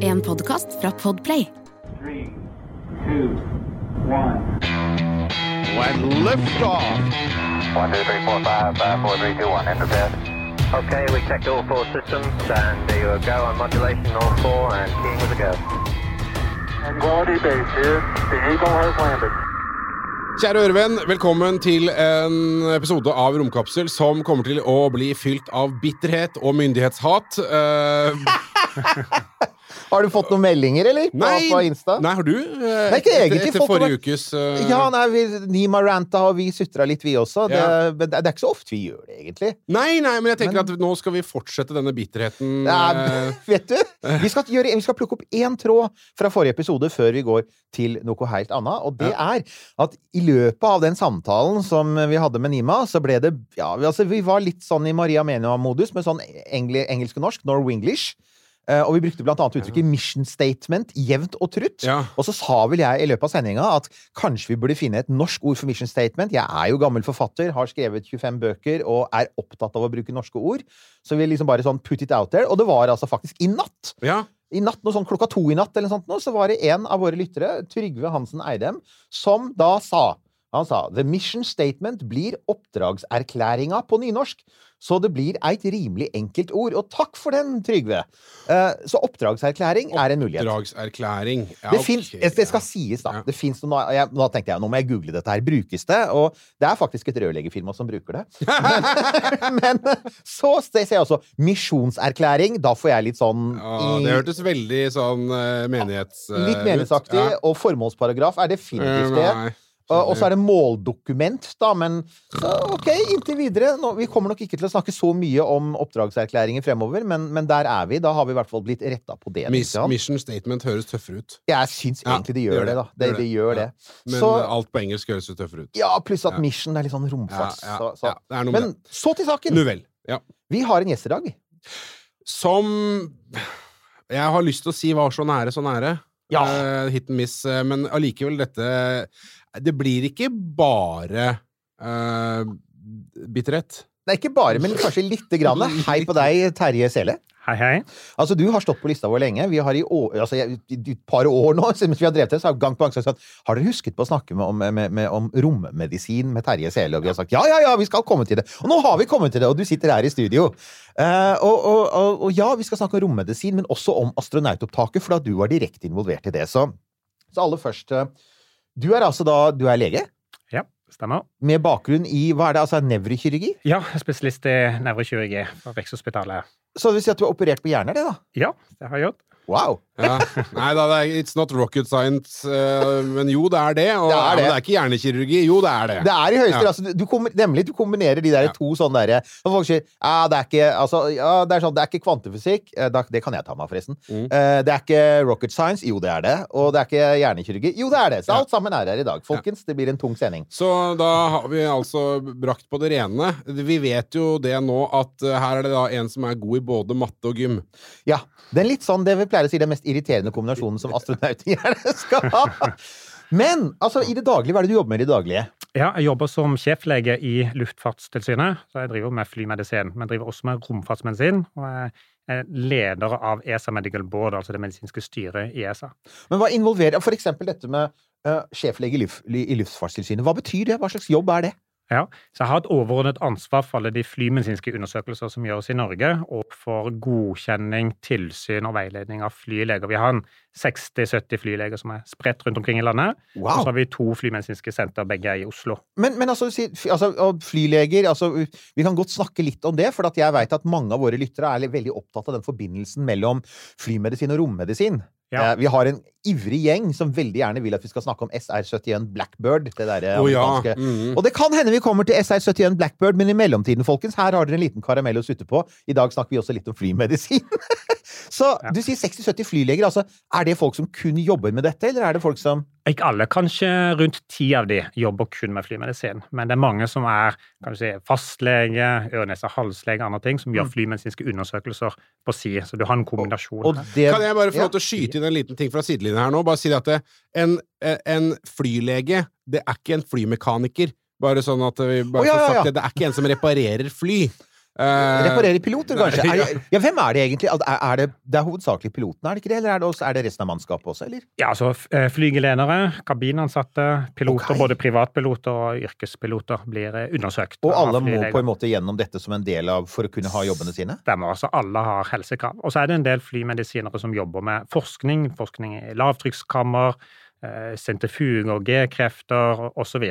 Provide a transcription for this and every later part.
En podkast fra Podplay. Three, two, one. When liftoff. One, two, three, four, five, five, four, three, two, one. Enter bed. Okay, we checked all four systems, and there you go on modulation, all four, and keying with a go. Quality base here. The Eagle has landed. Kjære ørevenn, velkommen til en episode av Romkapsel som kommer til å bli fylt av bitterhet og myndighetshat. Eh, Har du fått noen meldinger, eller? På, nei, på Insta? nei, har du? Eh, Nei, ikke etter- egentlig, Etter folk forrige ukes uh... Ja, nei, vi, Nima ranta, og vi sutra litt, vi også. Det, men det, er ikke så ofte vi gjør det, egentlig. Nei, nei, men jeg tenker Men- at nå skal vi fortsette denne bitterheten. Nei, eh, vet du? Vi skal, gjøre, vi skal plukke opp én tråd fra forrige episode før vi går til noe helt annet. Og det er at i løpet av den samtalen som vi hadde med Nima, så ble det Ja, vi- altså, vi var litt sånn i Maria Menua-modus med sånn engel, engelsk og norsk, Norwenglish. Eh, og vi brukte blant annet uttrykket 'mission statement' jevnt og trutt. Ja. Og så sa vel jeg i løpet av sendinga at kanskje vi burde finne et norsk ord for mission statement. Jeg er jo gammel forfatter, har skrevet 25 bøker og er opptatt av å bruke norske ord. Så vi liksom bare sånn put it out there. Og det var altså faktisk i natt. ja. I natt, noe sånn klokka to i natt, eller noe sånt, nå, så var det en av våre lyttere, Trygve Hansen Eidem, som da sa Han sa The mission statement blir oppdragserklæringa på nynorsk. Så det blir eit rimelig enkelt ord. Og takk for den, Trygve! Uh, så oppdragserklæring er en mulighet. Oppdragserklæring. Ja, Det, finnes, det skal ja. sies, da. Ja. Det finnes noe, jeg, nå tenkte jeg, nå må jeg google dette her. Brukes det? Og det er faktisk et rørleggerfirma som bruker det. Men, men så ser jeg også misjonserklæring. Da får jeg litt sånn Ja, i- det hørtes veldig sånn uh, menighets... eh, Litt meningsaktig. Ja. Og formålsparagraf er definitivt Eh, det. nei. Og så er det måldokument, da, men OK, inntil videre. Nå, vi kommer nok ikke til å snakke så mye om oppdragserklæringer fremover, men, men der er vi. Da har vi i hvert fall blitt retta på det. Miss, mission statement høres tøffere ut. Jeg syns Ja, egentlig det gjør det, da. Det, det gjør det. Men Så, alt på engelsk høres jo tøffere ut. ja, pluss at Ja. mission er litt sånn romfart. Ja, ja, så, så. ja, Men så til saken. Ja. Vi har en gjest i dag. Som Jeg har lyst til å si var så nære, så nære. Ja. Uh, hit and miss. eh, men allikevel, dette Det blir ikke bare uh, bitterhet. Det er ikke bare, men kanskje lite grann. Hei på deg, Terje Sele. Hei, hei. Altså, Du har stått på lista vår lenge. Vi har i, år, altså, i et par år nå, mens vi har drevet det, så har gang på gang sagt at har dere husket på å snakke med, om, med, med, om rommedisin med Terje Sele? Og vi har sagt ja, ja, ja, vi skal komme til det. Og nå har vi kommet til det, og du sitter her i studio. Uh, og, og, og, og ja, vi skal snakke om rommedisin, men også om astronautopptaket, for da du var direkte involvert i det. Så, så aller først eh, Du er altså da du er lege? Ja, stemmer. Med bakgrunn i hva er det, altså nevrokirurgi? Ja, spesialist i nevrokirurgi fra Rikshospitalet. Så det vil si at du har operert på hjerner, det, da? Ja, det har jeg gjort. Wow! Ja. Nei da, det er, it's not rocket science. eh, men jo, det er det. Og, Det er det. det er ikke hjernekirurgi. Jo, det er det. Det er i høyeste Ja. altså, du, Nemlig, du kombinerer de der Ja. to sånne derre folk sier ja, det er ikke altså, ja, det er sånn, det er ikke kvantefysikk eh, Det kan jeg ta meg, forresten. Mm. Eh, det er ikke rocket science. Jo, det er det. Og det er ikke hjernekirurgi. Jo, det er det. Så alt sammen er her i dag. Folkens, det blir en tung sending. Så da har vi altså brakt på det rene. Vi vet jo det nå at eh, her er det da en som er god i både matte og gym. Ja. Den litt sånn, det vi pleier å si, det mest irriterende kombinasjonen som astronauter gjerne skal ha. Men altså, i det daglige, hva er det du jobber med i det daglige? Ja, jeg jobber som sjeflege i Luftfartstilsynet, så jeg driver med flymedisin. Men driver også med romfartsmedisin, og jeg er leder av ESA Medical Board, altså det medisinske styret i ESA. Men hva involverer eksempel dette med uh, sjeflege i, luft, i Luftfartstilsynet? Hva betyr det? Hva slags jobb er det? Ja, så jeg har et overordnet ansvar for alle de flymedisinske undersøkelser som gjøres i Norge, og for godkjenning, tilsyn og veiledning av flyleger. Vi har en 60-70 flyleger som er spredt rundt omkring i landet. Og så har vi to flymedisinske senter, begge er i Oslo. Men, men altså, altså, flyleger altså, Vi kan godt snakke litt om det, for at jeg vet at mange av våre lyttere er veldig opptatt av den forbindelsen mellom flymedisin og rommedisin. Ja. Eh, vi har en ivrig gjeng som veldig gjerne vil at vi skal snakke om SR-71 Blackbird. Det Å ja. mhm. Og det kan hende vi kommer til SR-71 Blackbird, men i mellomtiden, folkens, her har dere en liten karamell å sutte på. I dag snakker vi også litt om flymedisin. Så Ja. du sier 60-70 flyleger. altså, Er det folk som kun jobber med dette, eller er det folk som Ikke alle, kanskje rundt ti av de jobber kun med flymedisin. Men det er mange som er kan du si, fastlege, øre, nese, halslege, andre ting, som gjør flymedisinske undersøkelser på si. Så du har en kombinasjon. og det, Kan jeg bare få lov til å skyte inn en liten ting fra sidelinjen her nå? Bare si det at det, en, en flylege, det er ikke en flymekaniker. Bare sånn at vi bare oh, ja, ja, ja, sagt ja. det. Det er ikke en som reparerer fly. Eh, Reparerer piloter, kanskje? Nei, Er, ja, hvem er det egentlig? Er, er det, det er hovedsakelig piloten, er det ikke det? Eller er det, også, er det resten av mannskapet også, eller? Ja, altså eh, flygeledere, kabinansatte, piloter, okay. både privatpiloter og yrkespiloter blir eh, undersøkt. Og alle må på en måte gjennom dette som en del av for å kunne ha jobbene sine? Stemmer. altså Alle har helsekrav. Og så er det en del flymedisinere som jobber med forskning. Forskning i lavtrykkskammer, sentrifuger, G-krefter osv.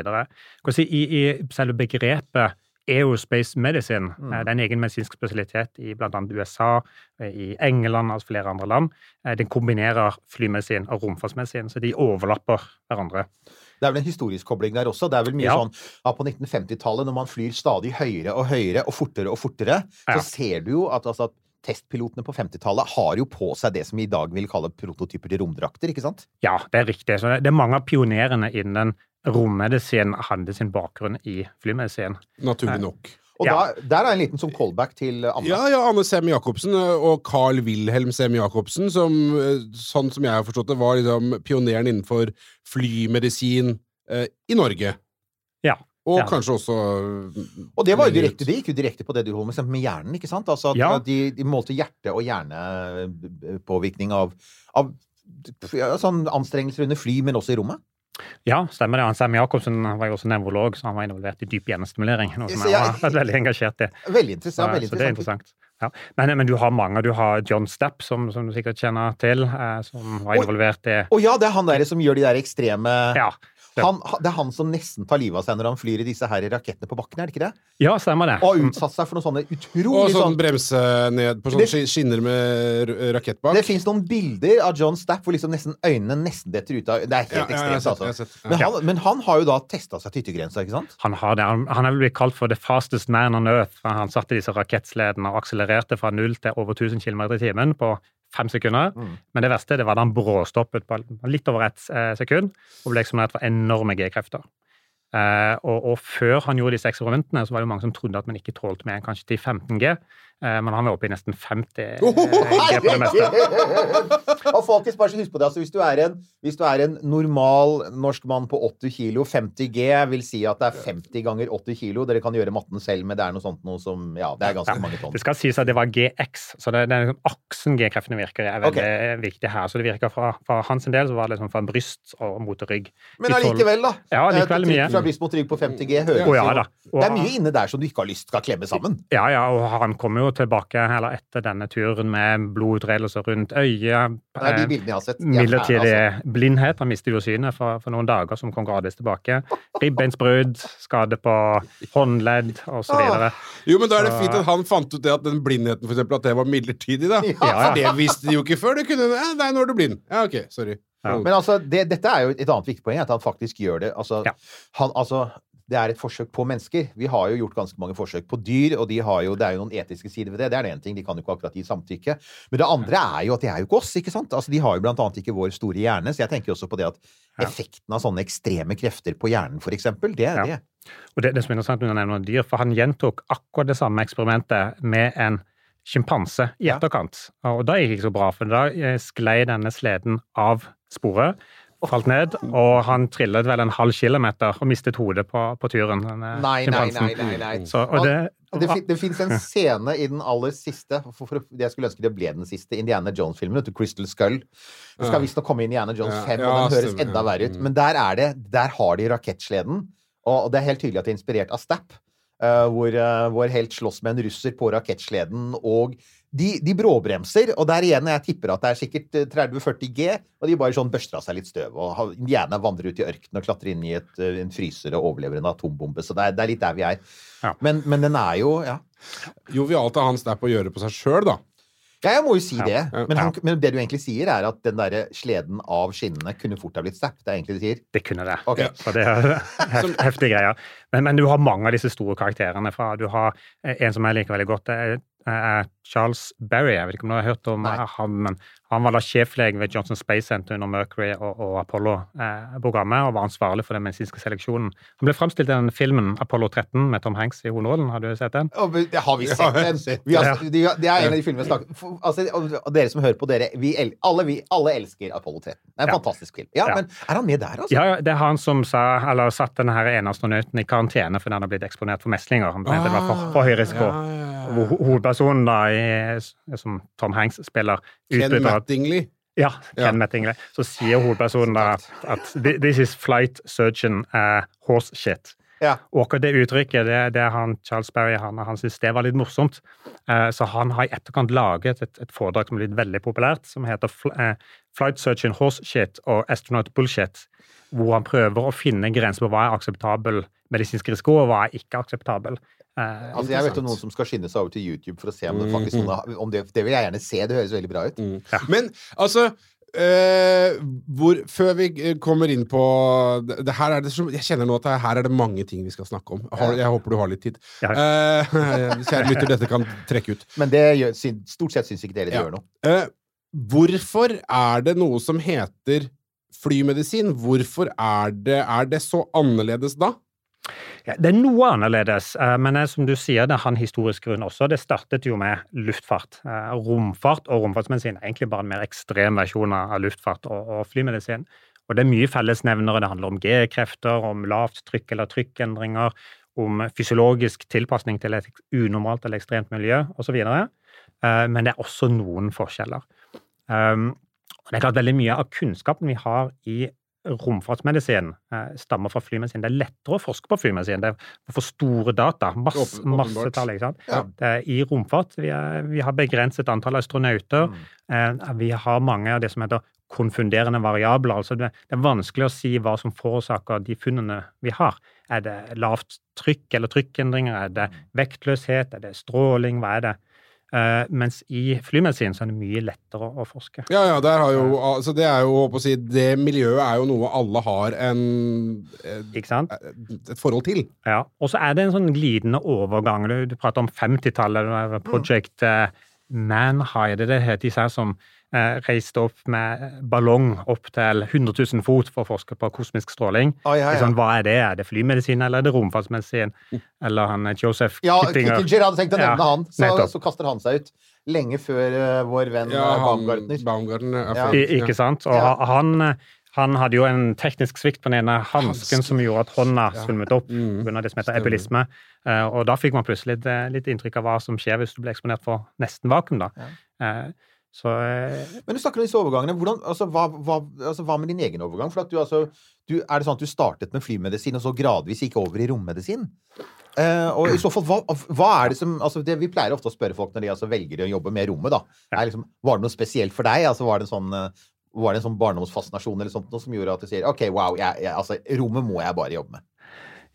I, I selve begrepet Aerospace medicine, Mm. eh, det er en egen medisinsk spesialitet i bl.a. USA, eh, i England og flere andre land. Eh, Den kombinerer flymedisin og romfartsmedisin, så de overlapper hverandre. Det er vel en historisk kobling der også. Det er vel mye Ja. sånn ja, på 1950-tallet, når man flyr stadig høyere og høyere og fortere og fortere, Ja. så ser du jo at, altså, at testpilotene på 50-tallet har jo på seg det som vi i dag vil kalle prototyper til romdrakter, ikke sant? Ja, det er riktig. Så det er mange av pionerene innen rommedisin hadde sin bakgrunn i flymedisin. Naturlig nok. Og Ja. da, der er en liten sånn callback til Anne. Ja, ja, Anne Sem Jacobsen eh, og Carl Wilhelm Sem Jacobsen, som, eh, sånn som jeg har forstått det, var liksom pioneren innenfor flymedisin eh, i Norge. Og Ja. kanskje også Og det var jo direkte, det gikk jo direkte på det du holder med, med hjernen, ikke sant? Altså Ja. de, de målte hjerte- og hjernepåvirkning av, av sånn anstrengelser under fly, men også i rommet. Ja, stemmer det. Sam Jacobsen var jo også nevrolog, så han var involvert i dyp hjernestimulering. Noe som jeg har vært veldig engasjert i. Veldig Så, interessant. veldig så det er interessant. Ja. Men, men du har mange. Du har John Stapp, som, som du sikkert kjenner til, eh, som var involvert i Og ja, det er han der som gjør de der ekstreme Ja, han, Det er han som nesten tar livet av seg når han flyr i disse her rakettene på bakken, er det ikke det? ja stemmer det. Og har utsatt seg for noen sånne Og utrolig sånn sånn bremse ned på sånne Det- skinner med rakett bak. Det fins noen bilder av John Stapp hvor liksom nesten øynene nesten detter ut av Det er helt Ja, ekstremt, sett- altså. sett, ja. Men han, men han har jo da testa seg til yttergrensa, ikke sant? Han har det. Han, han er vel blitt kalt for the fastest man on earth. Han satte disse rakettsledene og akselererte fra null til over 1000 km i timen på fem sekunder. Mm. Men det verste det var da han bråstoppet på litt over ett eh, sekund og ble eksponert for enorme G-krefter. Eh, og, og før han gjorde disse eksperimentene, så var det jo mange som trodde at man ikke tålte mer enn kanskje til 15 G. Eh, men han er oppe i nesten 50 G på det meste. Og folkens, bare så husk på det. Altså, hvis, du er en, hvis du er en normal norsk mann på 80 kilo, 50 G vil si at det er 50 ganger 80 kilo. Dere kan gjøre matten selv, men det er noe sånt noe som Ja, det er ganske mange tonn. Det skal sies at det var GX, så det, det er liksom aksen G-kreftene virker er veldig viktig her. Så det virker fra, fra hans del så var det liksom fra bryst og mot rygg. Men allikevel, da. Ja, likevel mye. Fra bryst mot rygg på 50 G høres jo oh, ja, Det er mye inne der som du ikke har lyst skal klemme sammen. Ja, ja, og han kommer jo tilbake eller etter denne turen med blodutredelser rundt øyet. Det er de eh, bildene jeg har sett. Er Midlertidig altså. blindhet. Han mistet jo synet for, for noen dager, som kom gradvis tilbake. Ribbeinsbrudd, skade på håndledd osv. Ah. Jo, men da er det fint at han fant ut det at den blindheten, for eksempel, at det var midlertidig, da. Ja, ja. For det visste de jo ikke før. Det kunne Nei, nå er du blind. Ja, ok, sorry. Ja. Men altså, det, dette er jo et annet viktig poeng, at han faktisk gjør det. Altså, Ja. han, altså, det er et forsøk på mennesker. Vi har jo gjort ganske mange forsøk på dyr, og de har jo, det er jo noen etiske sider ved det. Det er det ene ting. De kan jo ikke akkurat gi samtykke. Men det andre er jo at det er jo ikke oss, ikke sant? Altså, de har jo blant annet ikke vår store hjerne, så jeg tenker også på det at effekten av sånne ekstreme krefter på hjernen, for eksempel, det er Ja. det. Og det, det som er interessant når du nevner dyr, for han gjentok akkurat det samme eksperimentet med en sjimpanse i Ja. etterkant. Og da gikk det ikke så bra, for da eh, sklei denne sleden av sporet, falt ned, og han trillet vel en halv kilometer og mistet hodet på, på turen. Nei, nei, nei, nei, nei. Så, og det, Det, det fins en scene i den aller siste for, for, Jeg skulle ønske det ble den siste Indiana Jones-filmen. vet du, Crystal Skull. Det skal visstnok komme Indiana Jones 5, og den høres enda verre ut. Mm. Men der er det Der har de rakettsleden, og det er helt tydelig at det er inspirert av Stapp. Uh, hvor uh, vår helt slåss med en russer på rakettsleden, og de, de bråbremser. Og der igjen, jeg tipper at det er sikkert eh, 30-40 G, og de bare sånn børster av seg litt støv. Og gjerne vandrer ut i ørkenen og klatrer inn i et, eh, en fryser og overlever en atombombe. Så det er, det er litt der vi er. Ja. Men, men den er jo Ja. Jovialt av han på å gjøre på seg sjøl, da. Ja, jeg må jo si det. Men, han, men det du egentlig sier, er at den derre sleden av skinnene kunne fort ha blitt stapp. Det er egentlig det du sier. det kunne det. Ok. Så det er heft, heftige greier. Men, men du har mange av disse store karakterene fra Du har eh, en som jeg liker veldig godt. det er Charles Berry. Jeg vet ikke om du har hørt om Nei. han, men han var da sjeflege ved Johnson Space Center under Mercury og, og Apollo-programmet, og var ansvarlig for den medisinske seleksjonen. Han ble framstilt i den filmen Apollo 13 med Tom Hanks i hovedrollen. Har du sett den? Oh, har vi sett den. Vi har, det er en av de filmene vi snakker altså, og, dere som hører på dere, vi, el, alle, vi, alle elsker Apollo 13. Det er en Ja. fantastisk film. Ja, Ja. Men er han med der, altså? Ja, det er han som sa, eller satt denne ene astronauten i karantene fordi han har blitt eksponert for meslinger. Han mente det var for, for høy risiko. Ja, ja. Hvor hovedpersonen da, i, som Tom Hanks spiller Ken utbytter Mattingly. Ja, Ja. Mattingly. Så sier hovedpersonen da at this is flight surgeon uh, horse shit. Ja. Og akkurat det uttrykket, det, det er han, Charles Berry han, han syntes det var litt morsomt. Eh, så han har i etterkant laget et, et foredrag som er blitt veldig populært, som heter eh, Flight Surgeon Horse Shit og Astronaut Bullshit. Hvor han prøver å finne grenser på hva er akseptabel medisinsk risiko, og hva er ikke akseptabel. Eh, Altså, jeg vet om noen som skal skynde seg over til YouTube for å se om det faktisk mm, om det, det vil jeg gjerne se. Det høres veldig bra ut. Men altså eh, hvor, Før vi eh, kommer inn på det, det her er det, Jeg kjenner nå at det, her er det mange ting vi skal snakke om. Har, jeg håper du har litt tid. Ja. Eh, kjære lytter, dette kan trekke ut. Men det gjør, stort sett syns ikke dere det Ja. gjør noe. Eh, hvorfor er det noe som heter flymedisin? Hvorfor er det, er det så annerledes da? Ja, det er noe annerledes, eh, men eh, som du sier, det har en historisk grunn også. Det startet jo med luftfart. Eh, Romfart og romfartsmedisin er egentlig bare en mer ekstrem versjon av luftfart og, og flymedisin. Og det er mye fellesnevnere. Det handler om G-krefter, om lavt trykk eller trykkendringer, om fysiologisk tilpasning til et unormalt eller ekstremt miljø osv. Men det er også noen forskjeller. Det er klart Veldig mye av kunnskapen vi har i romfartsmedisin eh, stammer fra flymedisin. Det er lettere å forske på flymedisin. Det er for store data. Masse, masse tall. ikke sant? Ja. I romfart vi, er, vi har begrenset antall astronauter. Mm. Eh, vi har mange av det som heter konfunderende variabler. altså det, det er vanskelig å si hva som forårsaker de funnene vi har. Er det lavt trykk eller trykkendringer? Er det vektløshet? Er det stråling? Hva er det? Eh, mens i flymedisin så er det mye lettere å, forske. Ja, ja, der har jo, altså det er jo, å si, det miljøet er jo noe alle har en, et, sant? et forhold til. Ja, og så er det en sånn glidende overgang. Du, du prater om 50-tallet, Project mm. Manhigh, det er det heter disse her som eh, reiste opp med ballong opp til 100 000 fot for å forske på kosmisk stråling. Å, ja, ja. liksom Sånn, hva er det? Er det flymedisin, eller er det romfartsmedisin? Eller han eh, Joseph Ja, Kittinger? Kittinger hadde tenkt å nevne Ja, han, så, så kaster han seg ut. Lenge før uh, vår venn Ja, uh, han, Baumgartner. Baumgartner er Ja. I, ikke sant? Og Ja. han, han hadde jo en teknisk svikt på den ene hansken som gjorde at hånda svulmet opp Mm. pga. det som heter epilisme. Uh, Og da fikk man plutselig litt, eh, litt inntrykk av hva som skjer hvis du blir eksponert for nesten vakuum. da. Eh, Så eh, Men du snakker om disse overgangene. Hvordan, altså, hva, hva, altså, hva med din egen overgang? For at du, altså, du, er det sånn at du startet med flymedisin, og så gradvis gikk over i rommedisin? Eh, og i så fall, hva, hva er det som altså det, Vi pleier ofte å spørre folk når de altså velger å jobbe med rommet. da. Er liksom, var det noe spesielt for deg? Altså, var det en sånn, eh, var det en sånn barndomsfascinasjon eller sånt, noe som gjorde at du sier OK, wow, jeg, jeg, altså, rommet må jeg bare jobbe med?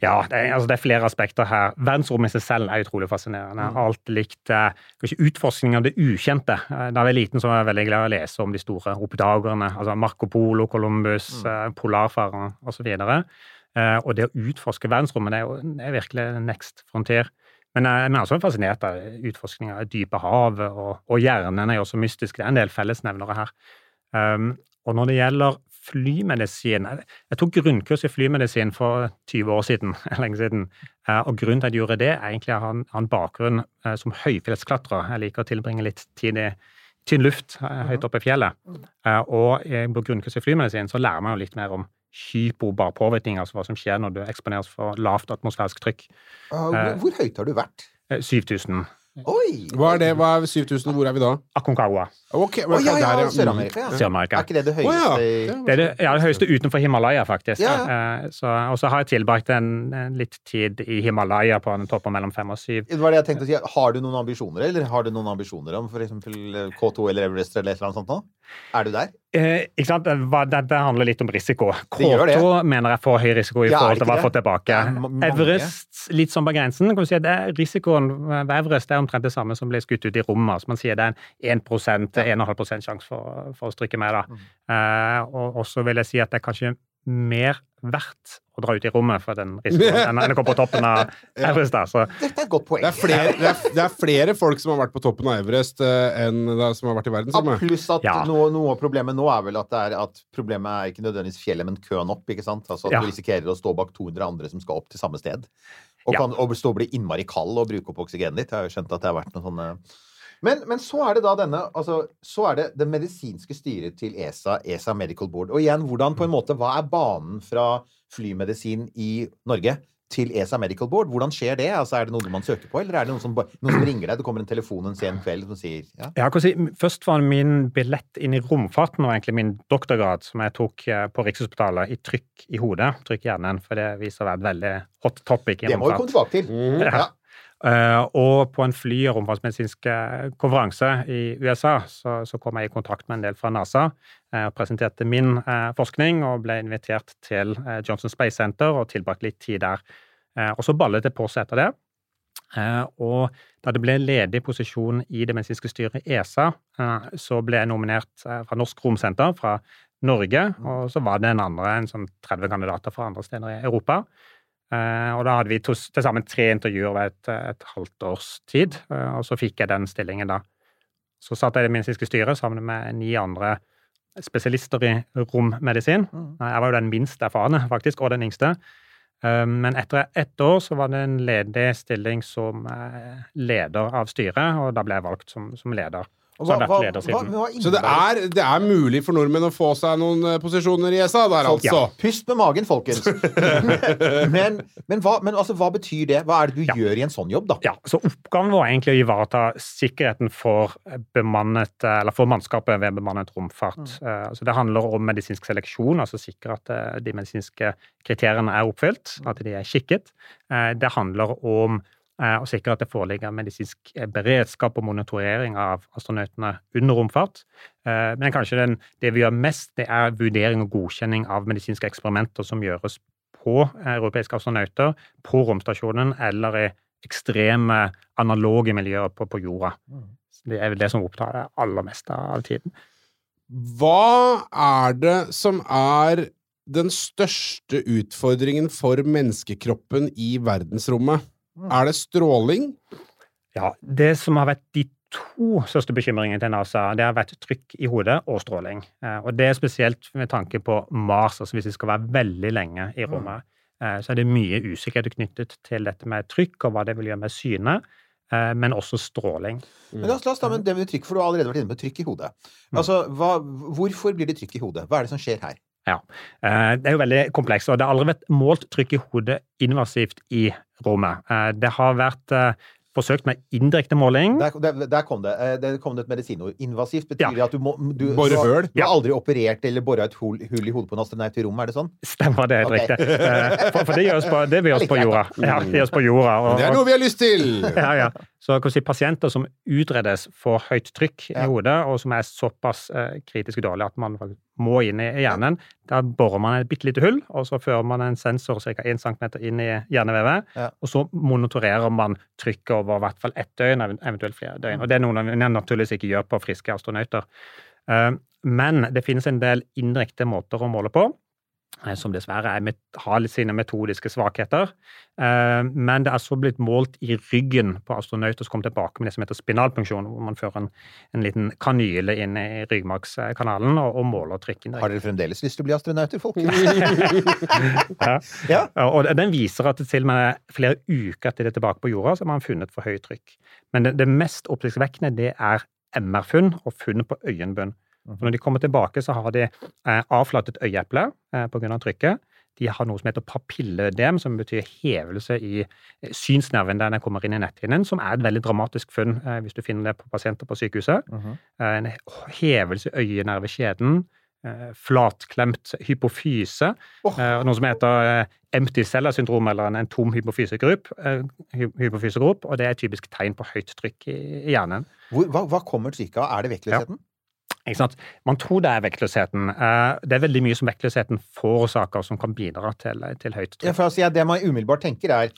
Ja, det er, altså, det er flere aspekter her. Verdensrommet i seg selv er utrolig fascinerende. Har alltid likt eh, utforskning av det ukjente. Eh, Da jeg var liten, så var jeg veldig glad i å lese om de store oppdagerne. Altså Marco Polo, Columbus, eh, polarfarerne osv. Eh, og det å utforske verdensrommet, det er jo det er virkelig next frontier. Men jeg er også fascinert av utforskning av dype havet, og, og hjernen er jo også mystisk. Det er en del fellesnevnere her. Um, og når det gjelder flymedisin Jeg, tok grunnkurs i flymedisin for 20 år siden, lenge siden. Eh, og grunnen til at jeg gjorde det, er egentlig at jeg har en- bakgrunn eh, som høyfjellsklatrer. Jeg liker å tilbringe litt tid i tynn luft eh, høyt oppe i fjellet. Og på grunnkurs i flymedisin så lærer man jo litt mer om hypobar påvirkning, altså hva som skjer når du eksponeres for lavt atmosfærisk trykk. Uh, hvor, høyt har du vært? Eh, 7000 Oi! Hva er det? Hva er 7000? Hvor er vi da? Aconcagua, Okay, oh, ja, ja, Sør-Amerika, ja. Er ikke det det Å, ja. høyeste Det er det, ja, det høyeste utenfor Himalaya, faktisk. Ja. Eh, og så har jeg tilbrakt en, en litt tid i Himalaya på en topp mellom fem og syv. Det var det jeg tenkte å si. Har du noen ambisjoner, eller har du noen ambisjoner om for eksempel K2 eller Everest eller et eller annet sånt nå? Er du der? Eh, ikke sant? Det, var- det, det handler litt om risiko. Det gjør det. K2 mener jeg får høy risiko i Ja, forhold til hva jeg får tilbake. Er. Everest, litt sånn på grensen. kan du si at er Risikoen ved Everest er omtrent det samme som ble skutt ut i rommet. Altså man sier det er en 1-1,5 sjanse for, for å stryke med. da. Mm. Eh, og så vil jeg si at det er kanskje mer verdt å dra ut i rommet for den risikoen enn å gå på toppen av Everest. da. Så Dette er et godt poeng. Det er, flere, det, er, det er flere folk som har vært på toppen av Everest eh, enn da, som har vært i Ja, verdensrommet. pluss at Ja. noe, noe av problemet nå er vel at, det er at problemet er ikke nødvendigvis fjellet, men køen opp. ikke sant? Altså At Ja. du risikerer å stå bak 200 andre som skal opp til samme sted. Og Ja. kan og stå og bli innmari kald og bruke opp oksygenet ditt. Jeg har jo skjønt at det har vært noen sånne men, men så er det da denne altså, Så er det det medisinske styret til ESA, ESA Medical Board. Og igjen, hvordan på en måte Hva er banen fra flymedisin i Norge til ESA Medical Board. Hvordan skjer det? Altså, er det noe man søker på, eller er det noen som, noen som ringer deg? Det kommer en telefon en sen kveld som sier ja? Jeg kan si, først var min billett inn i romfarten og egentlig min doktorgrad, som jeg tok eh, på Rikshospitalet, i trykk i hodet, trykk i hjernen, for det viser å være et veldig hot topic i Det må vi komme tilbake til. Ja. Eh, og på en fly- og romfartsmedisinsk eh, konferanse i USA så, så kom jeg i kontakt med en del fra NASA eh, og presenterte min forskning og ble invitert til Johnson Space Center og tilbrakte litt tid der. Og så ballet det på seg etter det. Og da det ble ledig posisjon i det medisinske styret ESA, så ble jeg nominert fra Norsk Romsenter fra Norge, og så var det en andre, en sånn 30 kandidater fra andre steder i Europa. Eh, og da hadde vi til sammen tre intervjuer over et, et halvt års tid, eh, og så fikk jeg den stillingen da. Så satt jeg i det medisinske styret sammen med ni andre spesialister i rommedisin. Jeg var jo den minst erfarne, faktisk, og den yngste. Eh, Men etter ett år så var det en ledig stilling som eh, leder av styret, og da ble jeg valgt som, som leder. Så hva- hva- hva Så det er, det er mulig for nordmenn å få seg noen eh, posisjoner i ESA der, altså? Ja. Pust med magen, folkens. men men, hva, men altså, hva betyr det? Hva er det du Ja. gjør i en sånn jobb, da? Ja, så Oppgaven var egentlig å ivareta sikkerheten for, bemannet, eller for mannskapet ved bemannet romfart. Mm. Så det handler om medisinsk seleksjon, altså sikre at eh, de medisinske kriteriene er oppfylt, at de er skikket. Eh, Det handler om eh, å sikre at det foreligger medisinsk eh, beredskap og monitorering av astronautene under romfart. Eh, Men kanskje den, det vi gjør mest, det er vurdering og godkjenning av medisinske eksperimenter som gjøres på europeiske astronauter, på romstasjonen eller i ekstreme analoge miljøer på, på jorda. Det er vel det som opptar det aller meste av tiden. Hva er det som er den største utfordringen for menneskekroppen i verdensrommet? Er det stråling? Ja, Det som har vært de to største bekymringene til NASA, det har vært trykk i hodet og stråling. Eh, Og det er spesielt med tanke på Mars, altså hvis vi skal være veldig lenge i rommet. eh, Så er det mye usikkerhet knyttet til dette med trykk og hva det vil gjøre med synet, eh, men også stråling. Men la oss, la oss ta med det med trykk, for du har allerede vært inne på trykk i hodet. Altså, hva, hvorfor blir det trykk i hodet? Hva er det som skjer her? Ja. Eh, Det er jo veldig komplekst, og det har aldri vært målt trykk i hodet invasivt i rommet. Eh, Det har vært eh, forsøkt med indirekte måling. Der, der, der kom det. Der kom det et medisinord. Invasivt betyr Ja. det at du må du, du har- Du har aldri operert eller bora et hull, hull i hodet på en astronaut i rommet, er det sånn? Stemmer det, helt okay. riktig. For, for det gjøres på, det gjøres på jorda. Ja, det gjøres på jorda. og- Det er noe vi har lyst til! ja, ja. Så kan si pasienter som utredes for høyt trykk i hodet, og som er såpass eh, kritisk dårlig at man faktisk må inn i hjernen, da borer man et bitte lite hull, og så fører man en sensor ca. 1 cm inn i hjernevevet, Ja. og så monitorerer man trykket over i hvert fall ett døgn, eventuelt flere døgn. Og det er noe man naturligvis ikke gjør på friske astronauter. Eh, Men det finnes en del indirekte måter å måle på som dessverre er, har sine metodiske svakheter. Eh, Men det er så blitt målt i ryggen på astronauter som kommer tilbake med det som heter spinalpunksjon, hvor man fører en, en liten kanyle inn i ryggmargskanalen og, og måler trykket. Har dere fremdeles lyst til å bli astronauter, folk? Ja. Ja. Ja, Og den viser at det til og med flere uker etter det er tilbake på jorda, så har man funnet for høyt trykk. Men det, det mest oppsiktsvekkende, det er MR-funn og funn på øyenbunn. For når de kommer tilbake, så har de eh, avflatet øyeeple eh, pga. trykket. De har noe som heter papilledem, som betyr hevelse i eh, synsnerven der den kommer inn i netthinnen, som er et veldig dramatisk funn eh, hvis du finner det på pasienter på sykehuset. Mhm. Eh, en hevelse i øyenervekjeden. Flatklemt hypofyse. oh. Noe som heter empty celler-syndrom, eller en, tom hypofysegrupp, hy- hypofysegrop, Og det er et typisk tegn på høyt trykk i, hjernen. Hvor, hva, hva kommer trykket av? Er det vektløsheten? Sant? Man tror det er vektløsheten. Eh, Det er veldig mye som vektløsheten forårsaker som kan bidra til, til høyt Ja, trykk. for altså, ja, det man umiddelbart tenker, er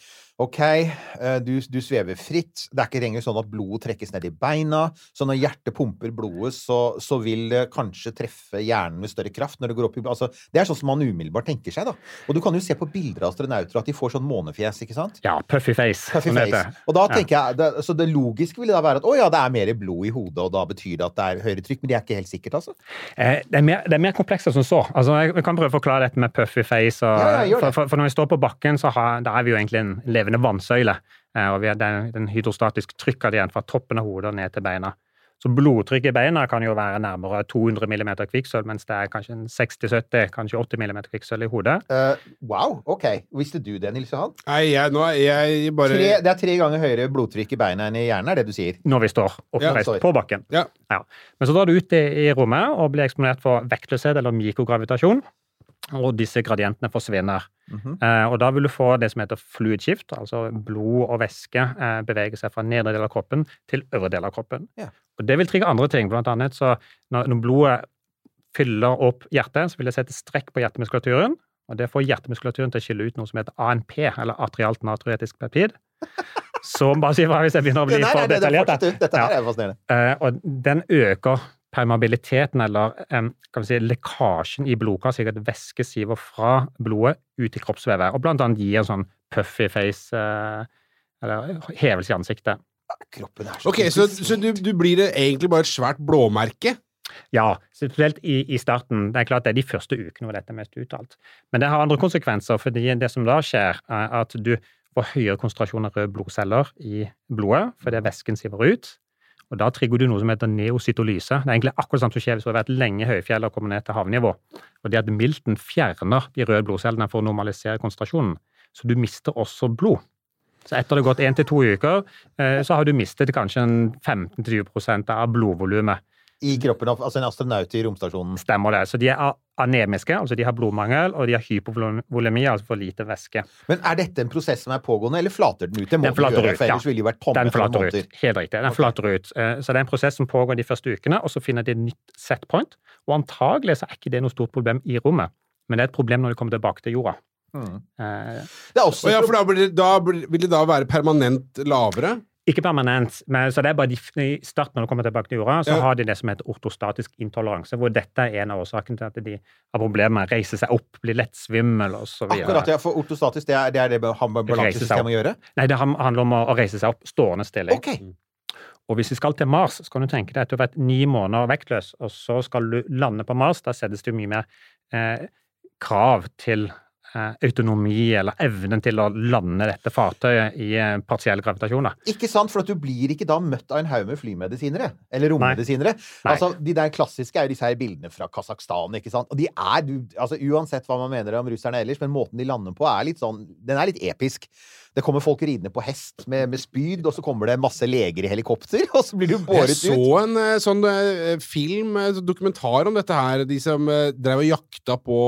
OK, eh, du, du svever fritt. Det er ikke lenger sånn at blodet trekkes ned i beina. Så når hjertet pumper blodet, så, så vil det kanskje treffe hjernen med større kraft når det går opp i altså, Det er sånn som man umiddelbart tenker seg, da. Og du kan jo se på bilder av astronauter at de får sånn månefjes, ikke sant? Ja, puffy face. Puffy face. Og da Ja. tenker jeg, det, Så det logiske ville da være at å ja, det er mer blod i hodet, og da betyr det at det er høyere trykk. Men det er ikke helt sikkert, altså. Eh, Det er, mer, det er mer komplekst enn som så. Altså, jeg kan prøve å forklare dette med puffy face. Og, Ja, ja, for, for, for når vi står på bakken, så har, da er vi jo egentlig en levende vannsøyle. Eh, og vi har den, er en hydrostatisk igjen fra toppen av hodet og ned til beina. Så blodtrykket i beina kan jo være nærmere 200 mm kvikksølv, mens det er kanskje 60-70, kanskje 80 mm kvikksølv i hodet. Uh, wow, ok. Visste du det, Nils Johan? Nei, jeg, nå er jeg bare Tre, det er tre ganger høyere blodtrykk i beina enn i hjernen, er det du sier? Når vi står oppreist Ja, på bakken. Ja. Men så drar du ut i, i rommet og blir eksponert for vektløshet eller mikrogravitasjon. Og disse gradientene forsvinner. Mhm. Eh, og da vil du få det som heter fluid shift, altså blod og væske eh, beveger seg fra nedre del av kroppen til øvre del av kroppen. Ja. Og det vil trigge andre ting, blant annet så når, når blodet fyller opp hjertet, så vil det sette strekk på hjertemuskulaturen, og det får hjertemuskulaturen til å skille ut noe som heter ANP, eller atrialt natriuretisk peptid. Så bare si hva hvis jeg begynner å bli Nei, nei, for nei, er detaljert. Dette her er fascinerende. Eh, og den øker permeabiliteten, eller kan vi si, lekkasjen i blodkar, slik at væske siver fra blodet ut i kroppsvevet, og blant annet gir en sånn puffy face, eh, eller hevelse i ansiktet. Kroppen er så Ok, så, så du, du blir det egentlig bare et svært blåmerke? Ja, spesielt i, i starten. Det er klart det er de første ukene hvor dette er mest uttalt. Men det har andre konsekvenser, fordi det som da skjer, er at du får høyere konsentrasjon av røde blodceller i blodet, fordi væsken siver ut. Og da trigger du noe som heter neocytolyse. Det er egentlig akkurat samme som skjer hvis du har vært lenge i høyfjellet og kommer ned til havnivå. Og det at milten fjerner de røde blodcellene for å normalisere konsentrasjonen. Så du mister også blod. Så etter det har gått én til to uker, eh, så har du mistet kanskje 15-20 av blodvolumet. I kroppen altså en astronaut i romstasjonen. Stemmer det. Så de er anemiske, altså de har blodmangel, og de har hypovolemi, altså for lite væske. Men er dette en prosess som er pågående, eller flater den ut? Det må Den flater gjøre, ut, ja. ville vært tomme Den flater ut. Helt riktig. Den okay. flater ut. Eh, Så det er en prosess som pågår de første ukene, og så finner de et nytt setpoint. Og antagelig så er ikke det noe stort problem i rommet, men det er et problem når de kommer tilbake til jorda. Mm. Eh, Det er også Og ja, for da, blir, da blir, vil det da være permanent lavere? Ikke permanent, men så det er bare de, i starten når de kommer tilbake til jorda, så Ja. har de det som heter ortostatisk intoleranse, hvor dette er en av årsakene til at de har problemer med å reise seg opp, bli lett svimmel videre. Akkurat, ja, for ortostatisk, det er det, er det balansesystemet må gjøre? Nei, det handler om å, å reise seg opp, stående stilling. Ok. Og hvis vi skal til Mars, så kan du tenke deg at du har vært ni måneder vektløs, og så skal du lande på Mars. Da settes det mye mer eh, krav til autonomi eller evnen til å lande dette fartøyet i eh, partiell gravitasjon. Ikke sant, for at du blir ikke da møtt av en haug med flymedisinere. Eller rommedisinere. Altså, de der klassiske er jo disse her bildene fra Kasakhstan, ikke sant. Og de er altså Uansett hva man mener om russerne ellers, men måten de lander på, er litt sånn Den er litt episk. Det kommer folk ridende på hest med, med spyd, og så kommer det masse leger i helikopter, og så blir du båret ut. Jeg så ut. en eh, sånn eh, film, eh, dokumentar om dette her. De som drev og jakta på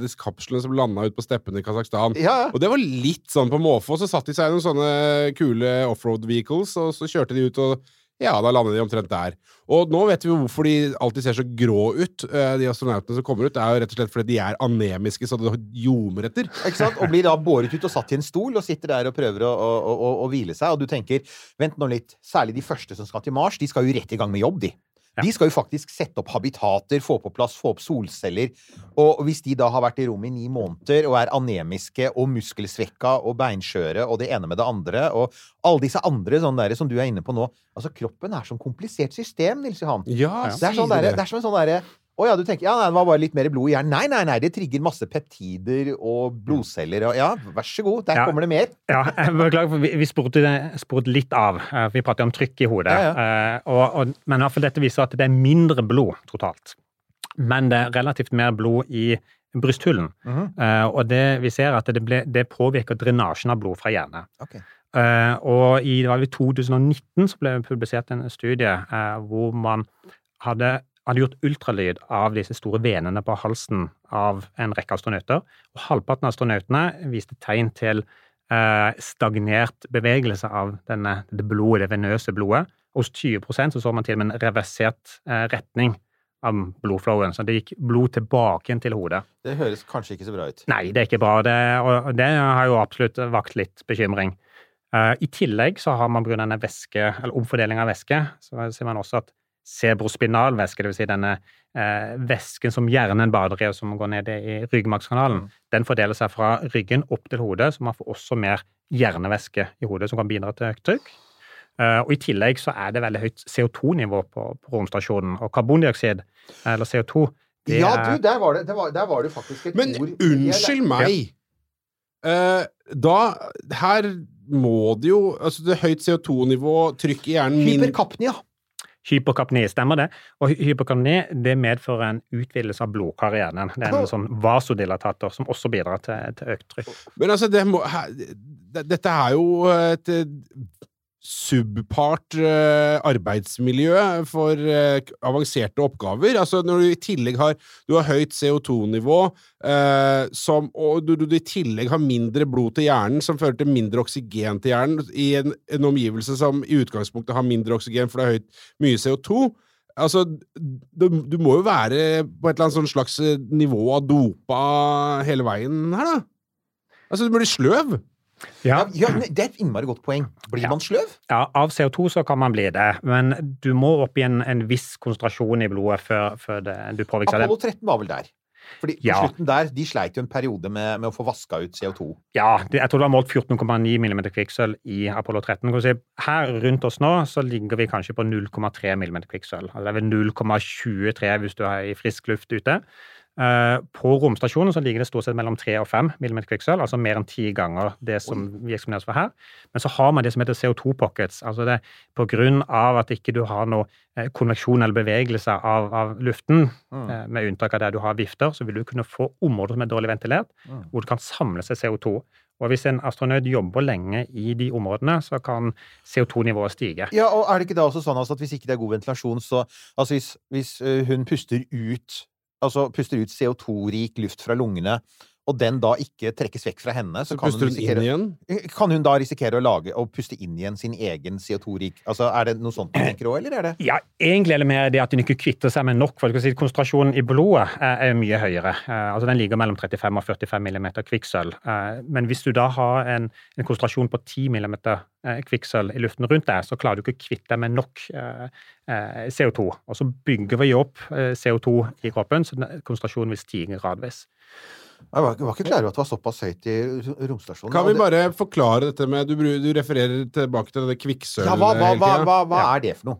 disse kapslene som landa ut på steppene i Kasakhstan. Ja. Og det var litt sånn på måfå. Så satt de seg i noen sånne kule offroad vehicles, og så kjørte de ut, og ja, da lander de omtrent der. Og nå vet vi jo hvorfor de alltid ser så grå ut, eh, de astronautene som kommer ut. Det er jo rett og slett fordi de er anemiske så det ljomer etter. Ikke sant? Og blir da båret ut og satt i en stol og sitter der og prøver å, å, å, å hvile seg. Og du tenker vent nå litt, særlig de første som skal til Mars, de skal jo rett i gang med jobb, de. Ja. De skal jo faktisk sette opp habitater, få på plass, få opp solceller. Og hvis de da har vært i rommet i ni måneder og er anemiske og muskelsvekka og beinskjøre og det ene med det andre, og alle disse andre sånne der som du er inne på nå Altså, kroppen er sånn komplisert system, Nils Johan. Ja, Det er, sånn der, det er som en sånn derre å ja, du tenker ja, nei, det var bare litt mer blod i hjernen. Nei, nei, nei, det trigger masse peptider og blodceller og Ja, vær så god, der Ja. kommer det mer. Ja, beklager, vi, vi spurte, litt av. eh, Vi pratet om trykk i hodet. Ja, eh, Og, og, men i hvert fall dette viser at det er mindre blod totalt. Men det er relativt mer blod i brysthulen. Mhm. Eh, Og det, vi ser at det, ble, det påvirker drenasjen av blod fra hjernen. Okay. Og i det var i 2019 så ble det publisert en studie hvor man hadde, hadde gjort ultralyd av disse store venene på halsen av en rekke astronauter. Og halvparten av astronautene viste tegn til eh, stagnert bevegelse av denne, det blodet, det venøse blodet. Hos 20% så så man til og med en reversert eh, retning av blodflowen. Så det gikk blod tilbake til hodet. Det høres kanskje ikke så bra ut. Nei, det er ikke bra, det, og det har jo absolutt vakt litt bekymring. Eh, I tillegg så har man pga. væske, eller omfordeling av væske, så ser man også at cerebrospinal væske, dvs. Si denne eh, væsken som hjernen bader i, og som går ned i ryggmargskanalen, den fordeler seg fra ryggen opp til hodet, så man får også mer hjernevæske i hodet, som kan bidra til høyt trykk. Uh, og I tillegg så er det veldig høyt CO2-nivå på, på romstasjonen, og karbondioksid, eller CO2 det ja, du, der var det, det var, der var det faktisk et Men ord unnskyld meg. Uh, da Her må det jo Altså, det er høyt CO2-nivå, trykk i hjernen min Hyperkapnia. Hypokapni, stemmer det? Og hy- hypokapni det medfører en utvidelse av blodkarrieren. Det er en sånn vasodilatator som også bidrar til, til økt trykk. Men altså, det må, her, dette er jo et subpart eh, arbeidsmiljø for eh, avanserte oppgaver. Altså når du i tillegg har, du har høyt CO2-nivå, eh, og du, du i tillegg har mindre blod til hjernen, som fører til mindre oksygen til hjernen, i en, en omgivelse som i utgangspunktet har mindre oksygen, for det er høyt, mye CO2. Altså, du, du må jo være på et eller annet sånn slags nivå av dopa hele veien her, da. Altså, du blir sløv. Ja, Ja, det er et innmari godt poeng. Blir Ja. man sløv? ja, av CO2 så kan man bli det, men du må opp i en, en viss konsentrasjon i blodet før, før det, du påvirker det. Apollo 13 var vel der. Fordi på slutten der, de sleit jo en periode med, med å få vaska ut CO2. Ja, det, jeg tror det var målt 14,9 mm kvikksølv i Apollo 13. Kan si, her rundt oss nå så ligger vi kanskje på 0,3 mm kvikksølv. Altså det er vel 0,23 hvis du er i frisk luft ute. Eh, på romstasjonen så ligger det stort sett mellom 3 og 5 mm kvikksølv, altså mer enn ti ganger det som vi eksponeres for her. Men så har man det som heter CO2-pockets. altså det På grunn av at ikke du har noe eh, konveksjon eller bevegelse av, av luften, mm. med unntak av der du har vifter, så vil du kunne få områder som er dårlig ventilert, hvor det kan samle seg CO2. Og hvis en astronaut jobber lenge i de områdene, så kan CO2-nivået stige. Ja, og er det ikke da også sånn at hvis ikke det er god ventilasjon, så Altså hvis, hvis eh, hun puster ut Altså puster ut CO2-rik luft fra lungene, og den da ikke trekkes vekk fra henne, så, Så kan hun hun inn risikere igjen. Kan hun da risikere å lage og puste inn igjen sin egen CO2-rik Altså, er det noe sånt du tenker òg, eller er det Ja, egentlig er det mer det at hun ikke kvitter seg med nok. for du si Konsentrasjonen i blodet er, er mye høyere. Eh, altså Den ligger mellom 35 og 45 mm kvikksølv. Eh, men hvis du da har en, en konsentrasjon på 10 mm eh, kvikksølv i luften rundt deg, så klarer du ikke å kvitte deg med nok eh, eh, CO2. Og så bygger vi opp eh, CO2 i kroppen, så konsentrasjonen vil stige gradvis. Jeg var, jeg var ikke klar over at det var såpass høyt i romstasjonen. Kan vi det- bare forklare dette med Du, du refererer tilbake til det kvikksølvet ja, hva, hva, hva, hva, hva Ja. er det for noe?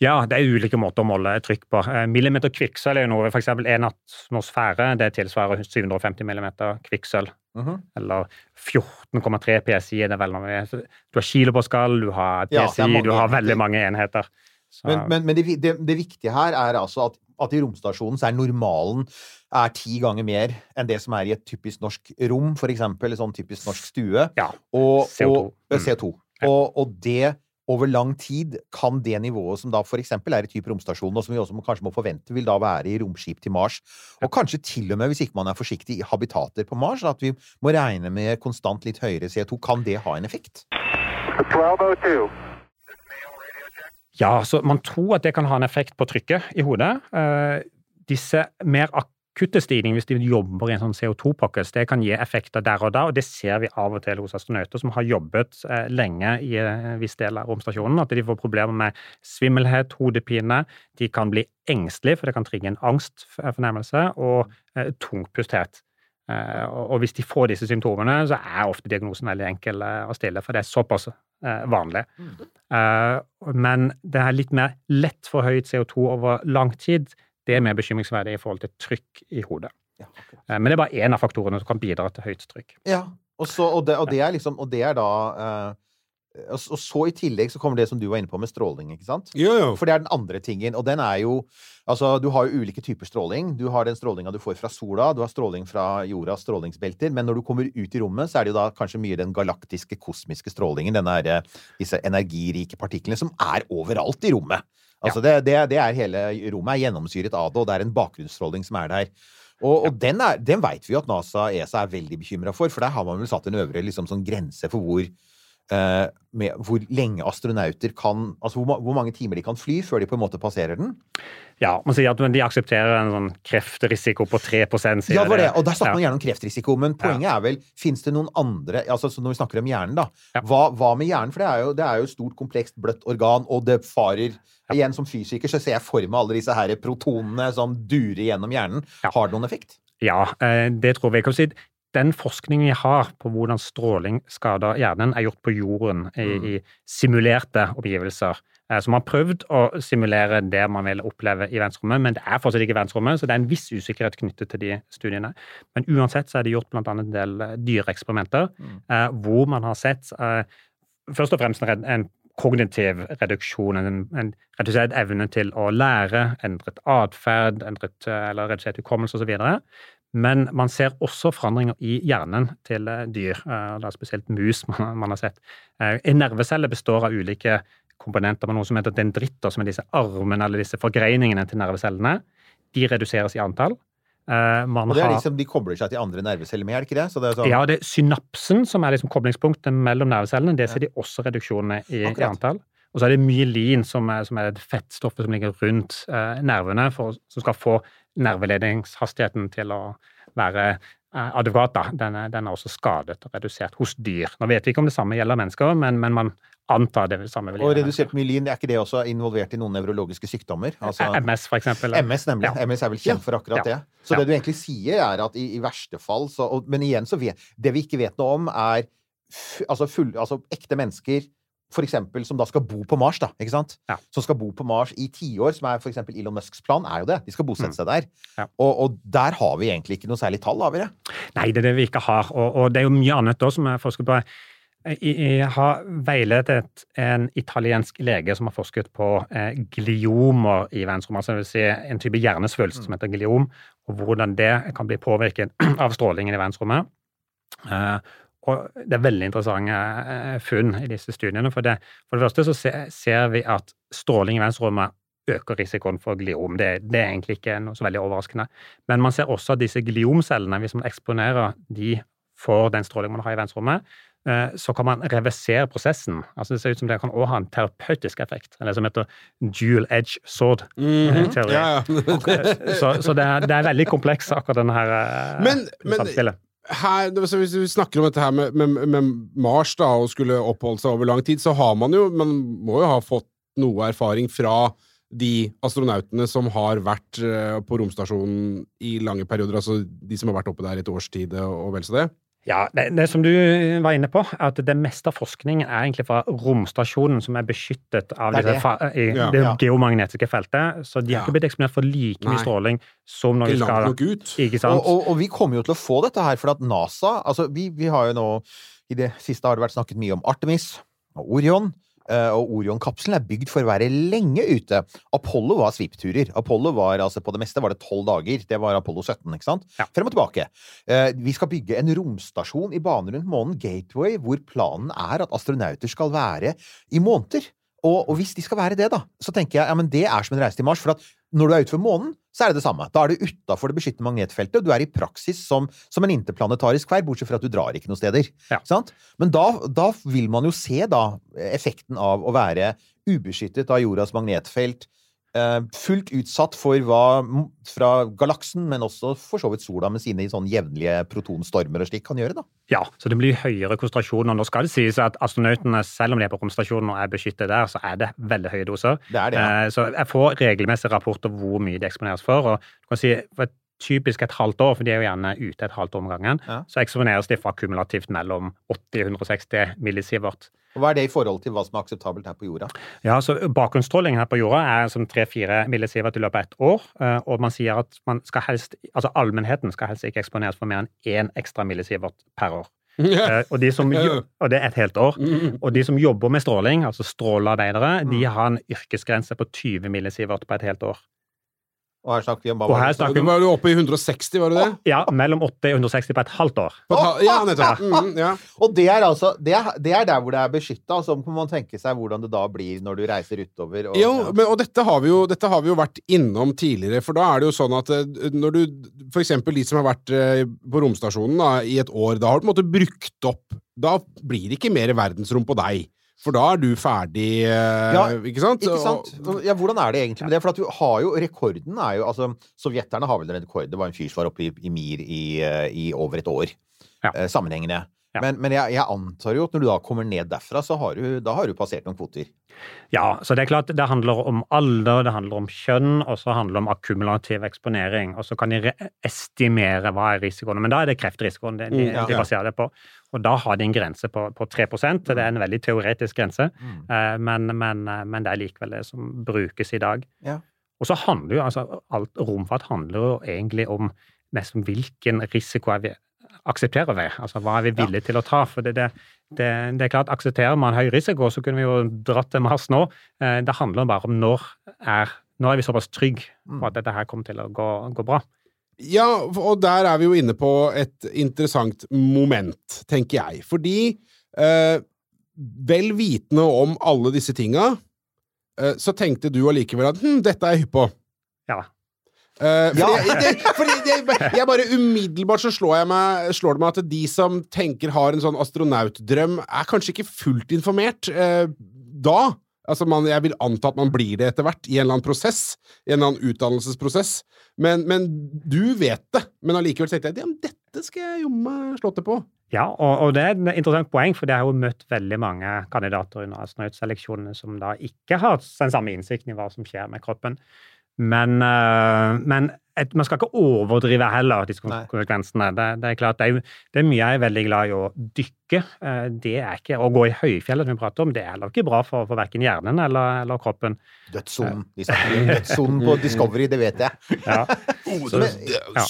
Ja, det er ulike måter å måle trykk på. Eh, Millimeter kvikksølv er jo noe f.eks. en atmosfære. Det tilsvarer 750 millimeter kvikksølv. Mhm. Eller 14,3 PSI er det vel. Du har kilopascal, du har Ja, det er PSI, ja, du har veldig mange enheter. Så, Men, men, men det, det, det viktige her er altså at, at i romstasjonen så er normalen er ti ganger mer enn det som er i et typisk norsk rom, for eksempel, eller sånn typisk norsk stue. ja. Og, CO2. Og, eh, Mm. CO2. Og, og det over lang tid kan det nivået som da for eksempel er i type romstasjonen, og som vi også må, kanskje må forvente vil da være i romskip til Mars, og kanskje til og med, hvis ikke man er forsiktig, i habitater på Mars, at vi må regne med konstant litt høyere CO2, kan det ha en effekt? 1202. ja, så man tror at det kan ha en effekt på trykket i hodet. Eh, disse mer akutte stigninger, hvis de jobber i en sånn CO2-pockets, det kan gi effekter der og da, og det ser vi av og til hos astronauter som har jobbet eh, lenge i en viss del av romstasjonen, at de får problemer med svimmelhet, hodepine, de kan bli engstelige, for det kan trigge en angstfornemmelse, og eh, tungpusthet. Eh, og hvis de får disse symptomene, så er ofte diagnosen veldig enkel eh, å stille, for det er såpass eh, vanlig. Eh, men det er litt mer lett for høyt CO2 over lang tid. Det er mer bekymringsverdig i forhold til trykk i hodet. Men det er bare én av faktorene som kan bidra til høyt trykk. Ja, og, så, og, det, og det er liksom Og det er da og, så i tillegg så kommer det som du var inne på med stråling, ikke sant? Jo, jo. For det er den andre tingen, og den er jo Altså, du har jo ulike typer stråling. Du har den strålinga du får fra sola, du har stråling fra jordas strålingsbelter, men når du kommer ut i rommet, så er det jo da kanskje mye den galaktiske, kosmiske strålingen, denne eh, disse energirike partiklene, som er overalt i rommet. Altså, det, det, det er hele rommet er gjennomsyret av det, og det er en bakgrunnsstråling som er der. Og, og den, er, den veit vi jo at NASA og ESA er veldig bekymra for, for der har man vel satt en øvre liksom, sånn grense for hvor med hvor lenge astronauter kan Altså hvor, hvor mange timer de kan fly før de på en måte passerer den. Ja, man sier at de aksepterer en sånn kreftrisiko på 3 sier Ja, det var det. Og der snakker Ja. man gjerne om kreftrisiko, men poenget er vel Fins det noen andre altså så Når vi snakker om hjernen, da. Ja. Hva, hva med hjernen? For det er, jo, det er jo stort, komplekst, bløtt organ, og det farer Igjen, som fysiker så ser jeg for meg alle disse her protonene som durer gjennom hjernen. Ja. Har det noen effekt? Ja, eh, det tror vi. Jeg den forskningen vi har på hvordan stråling skader hjernen, er gjort på jorden i, Mm. i simulerte omgivelser. Eh, Så man har prøvd å simulere det man vil oppleve i verdensrommet, men det er fortsatt ikke verdensrommet, så det er en viss usikkerhet knyttet til de studiene. Men uansett så er det gjort annet en del eh, dyreeksperimenter Mm. eh, hvor man har sett først og fremst en, kognitiv reduksjon, en, en redusert evne til å lære, endret atferd, endret, eller redusert hukommelse osv. Men man ser også forandringer i hjernen til eh, dyr, eh, det er spesielt mus man, har sett. Eh, En nervecelle består av ulike komponenter med noe som heter dendritter, som er disse armene eller disse forgreiningene til nervecellene. De reduseres i antall. Man Og det er liksom, De kobler seg til andre nerveceller med, er det ikke det? Så det er sånn, ja, det er synapsen som er liksom koblingspunktet mellom nervecellene. Det ser de også reduksjonene i, i antall. Og så er det myelin, som er, som er et fettstoffet som ligger rundt eh, nervene, for, som skal få nerveledningshastigheten til å være advokat, da. Den er, den er også skadet og redusert hos dyr. Nå vet vi ikke om det samme gjelder mennesker, men, men man antar det samme vil Og redusert myelin, er ikke det også involvert i noen nevrologiske sykdommer? Altså. MS, for eksempel. MS, nemlig. Ja. MS er vel kjent for akkurat Ja. det. Så Ja. det du egentlig sier, er at i, i verste fall så og, Men igjen, så vet Det vi ikke vet noe om, er f, altså, full, altså ekte mennesker for eksempel, som da skal bo på Mars, da, ikke sant? Ja. Som skal bo på Mars i tiår, som er for eksempel Elon Musks plan, er jo det. De skal bosette Mm. seg der. Ja. Og, og der har vi egentlig ikke noe særlig tall, har vi det? Nei, det er det vi ikke har. Og, og det er jo mye annet da som er forsket på. Jeg, jeg har veiledet en italiensk lege som har forsket på eh, gliomer i verdensrommet, altså det vil si en type hjernesvulst som heter gliom, og hvordan det kan bli påvirket av strålingen i verdensrommet. Eh, og det er veldig interessante eh, funn i disse studiene. For det, for det første så ser vi at stråling i verdensrommet øker risikoen for gliom. Det, det er egentlig ikke noe så veldig overraskende. Men man ser også at disse gliomcellene, hvis man eksponerer de for den strålingen man har i verdensrommet, eh, så kan man reversere prosessen. Altså Det ser ut som det kan også ha en terapeutisk effekt, eller som heter dual edge sword. Mhm. teori. Ja, ja. Så, så det, er, det er veldig kompleks, akkurat denne her men, samspillet. men-. Her, hvis vi snakker om dette her med, med, med Mars da, og skulle oppholde seg over lang tid, så har man jo Man må jo ha fått noe erfaring fra de astronautene som har vært eh, på romstasjonen i lange perioder, altså de som har vært oppe der et års tid og og vel så det. Ja, det, det som du var inne på, er at det meste av forskningen er egentlig fra romstasjonen, som er beskyttet av Det er det. fa i Ja. det Ja. geomagnetiske feltet. Så de har Ja. ikke blitt eksponert for like mye Nei. stråling som når de skal nok ut. Ikke sant? Og, og, og vi kommer jo til å få dette her, for at NASA altså vi, vi har jo nå I det siste har det vært snakket mye om Artemis og Orion. Eh, Og Orion-kapselen er bygd for å være lenge ute. Apollo var svippturer. Apollo var altså På det meste var det tolv dager. Det var Apollo 17, ikke sant? Ja. Frem og tilbake. Eh, Vi skal bygge en romstasjon i bane rundt månen, Gateway, hvor planen er at astronauter skal være i måneder. Og, og hvis de skal være det, da, så tenker jeg ja, men det er som en reise til Mars. For at når du er utenfor månen, så er det det samme. Da er du utafor det beskyttende magnetfeltet, og du er i praksis som, som en interplanetarisk kverd, bortsett fra at du drar ikke noen steder. Ja. Sant? Men da, da vil man jo se da effekten av å være ubeskyttet av jordas magnetfelt, fullt utsatt for hva fra galaksen, men også for så vidt sola med sine sånn jevnlige protonstormer og slik kan gjøre, da. Ja, så det blir høyere konsentrasjoner. Nå skal det sies at astronautene, selv om de er på romstasjonen og er beskyttet der, så er det veldig høye doser. Det er det. Ja. Eh, Så jeg får regelmessige rapporter hvor mye de eksponeres for. og du kan si for et typisk et halvt år, for de er jo gjerne ute et halvt år om gangen, Ja. så eksponeres de fra kumulativt mellom 80 og 160 millisievert. Og Hva er det i forhold til hva som er akseptabelt her på jorda? Ja, så Bakgrunnsstråling her på jorda er som 3-4 millisievert i løpet av ett år. eh, Og man sier at man skal helst, altså allmennheten skal helst ikke eksponeres for mer enn én ekstra millisievert per år. Eh, Og, de som, og det er et helt år. Mm. Og de som jobber med stråling, altså strålearbeidere, de har en yrkesgrense på 20 millisievert på et helt år. Og her snakker vi om hva Og var her snakker Du var jo oppe i 160, var du det? Ja, mellom 80 og 160 på et halvt år. Ja, nettopp. Mhm, ja. Og det er altså det er, det er der hvor det er beskytta, så må man tenke seg hvordan det da blir når du reiser utover. Og, Jo, ja. men, og dette har, vi jo, dette har vi jo vært innom tidligere, for da er det jo sånn at eh, når du For eksempel de som har vært eh, på romstasjonen da, i et år, da har du på en måte brukt opp Da blir det ikke mer verdensrom på deg. For da er du ferdig, eh, Ja, ikke sant? Ikke sant? Ja, hvordan er det egentlig med det? For at du har jo Rekorden er jo altså Sovjeterne har vel en rekord. Det var en fyr som var oppe i, i Mir i, eh, i over et år. Ja. Eh, sammenhengende. Ja. Men, men jeg, jeg antar jo at når du da kommer ned derfra, så har du, da har du passert noen kvoter. Ja, så det er klart det handler om alder, det handler om kjønn, og så handler det om akkumulativ eksponering. Og så kan de estimere hva er risikoene, men da er det kreftrisikoen de, de, Mm, de baserer det på. Og da har de en grense på, på 3 Det er en veldig teoretisk grense, mm. men, men, eh, men det er likevel det som brukes i dag. Ja. Og så handler jo altså alt romfart handler jo egentlig om nesten hvilken risiko er vi aksepterer vi? Altså hva er vi villige til å ta? For det, det, det, det er klart, aksepterer man høy risiko, så kunne vi jo dratt til Mars nå. Eh, Det handler bare om når er, når er vi såpass trygge på at dette her kommer til å gå, gå bra. Ja, og der er vi jo inne på et interessant moment, tenker jeg. Fordi eh, vel vitende om alle disse tinga, eh, så tenkte du allikevel at hm, dette er jeg hypp på. Ja. Eh, Ja. fordi, det, fordi det, jeg bare umiddelbart så slår, jeg meg, slår det meg at de som tenker har en sånn astronautdrøm, er kanskje ikke fullt informert uh, da. Altså man, jeg vil anta at man blir det etter hvert, i en eller annen prosess. I en eller annen utdannelsesprosess. Men, men du vet det. Men allikevel tenkte jeg ja, dette skal jeg jo slå til på. Ja, og, og det er et interessant poeng, for jeg har jo møtt veldig mange kandidater under astronautseleksjonene som da ikke har den samme innsikten i hva som skjer med kroppen. Men, øh, men et, man skal ikke overdrive heller disse Nei. konsekvensene. Det, det er klart, det er, det er mye jeg er veldig glad i å dykke. Eh, Det er ikke, Å gå i høyfjellet, som vi prater om, det er heller ikke bra for, for verken hjernen eller, eller kroppen. Dødssonen. De snakker om dødssonen på Discovery, det vet jeg. Ja. Så, men- ja.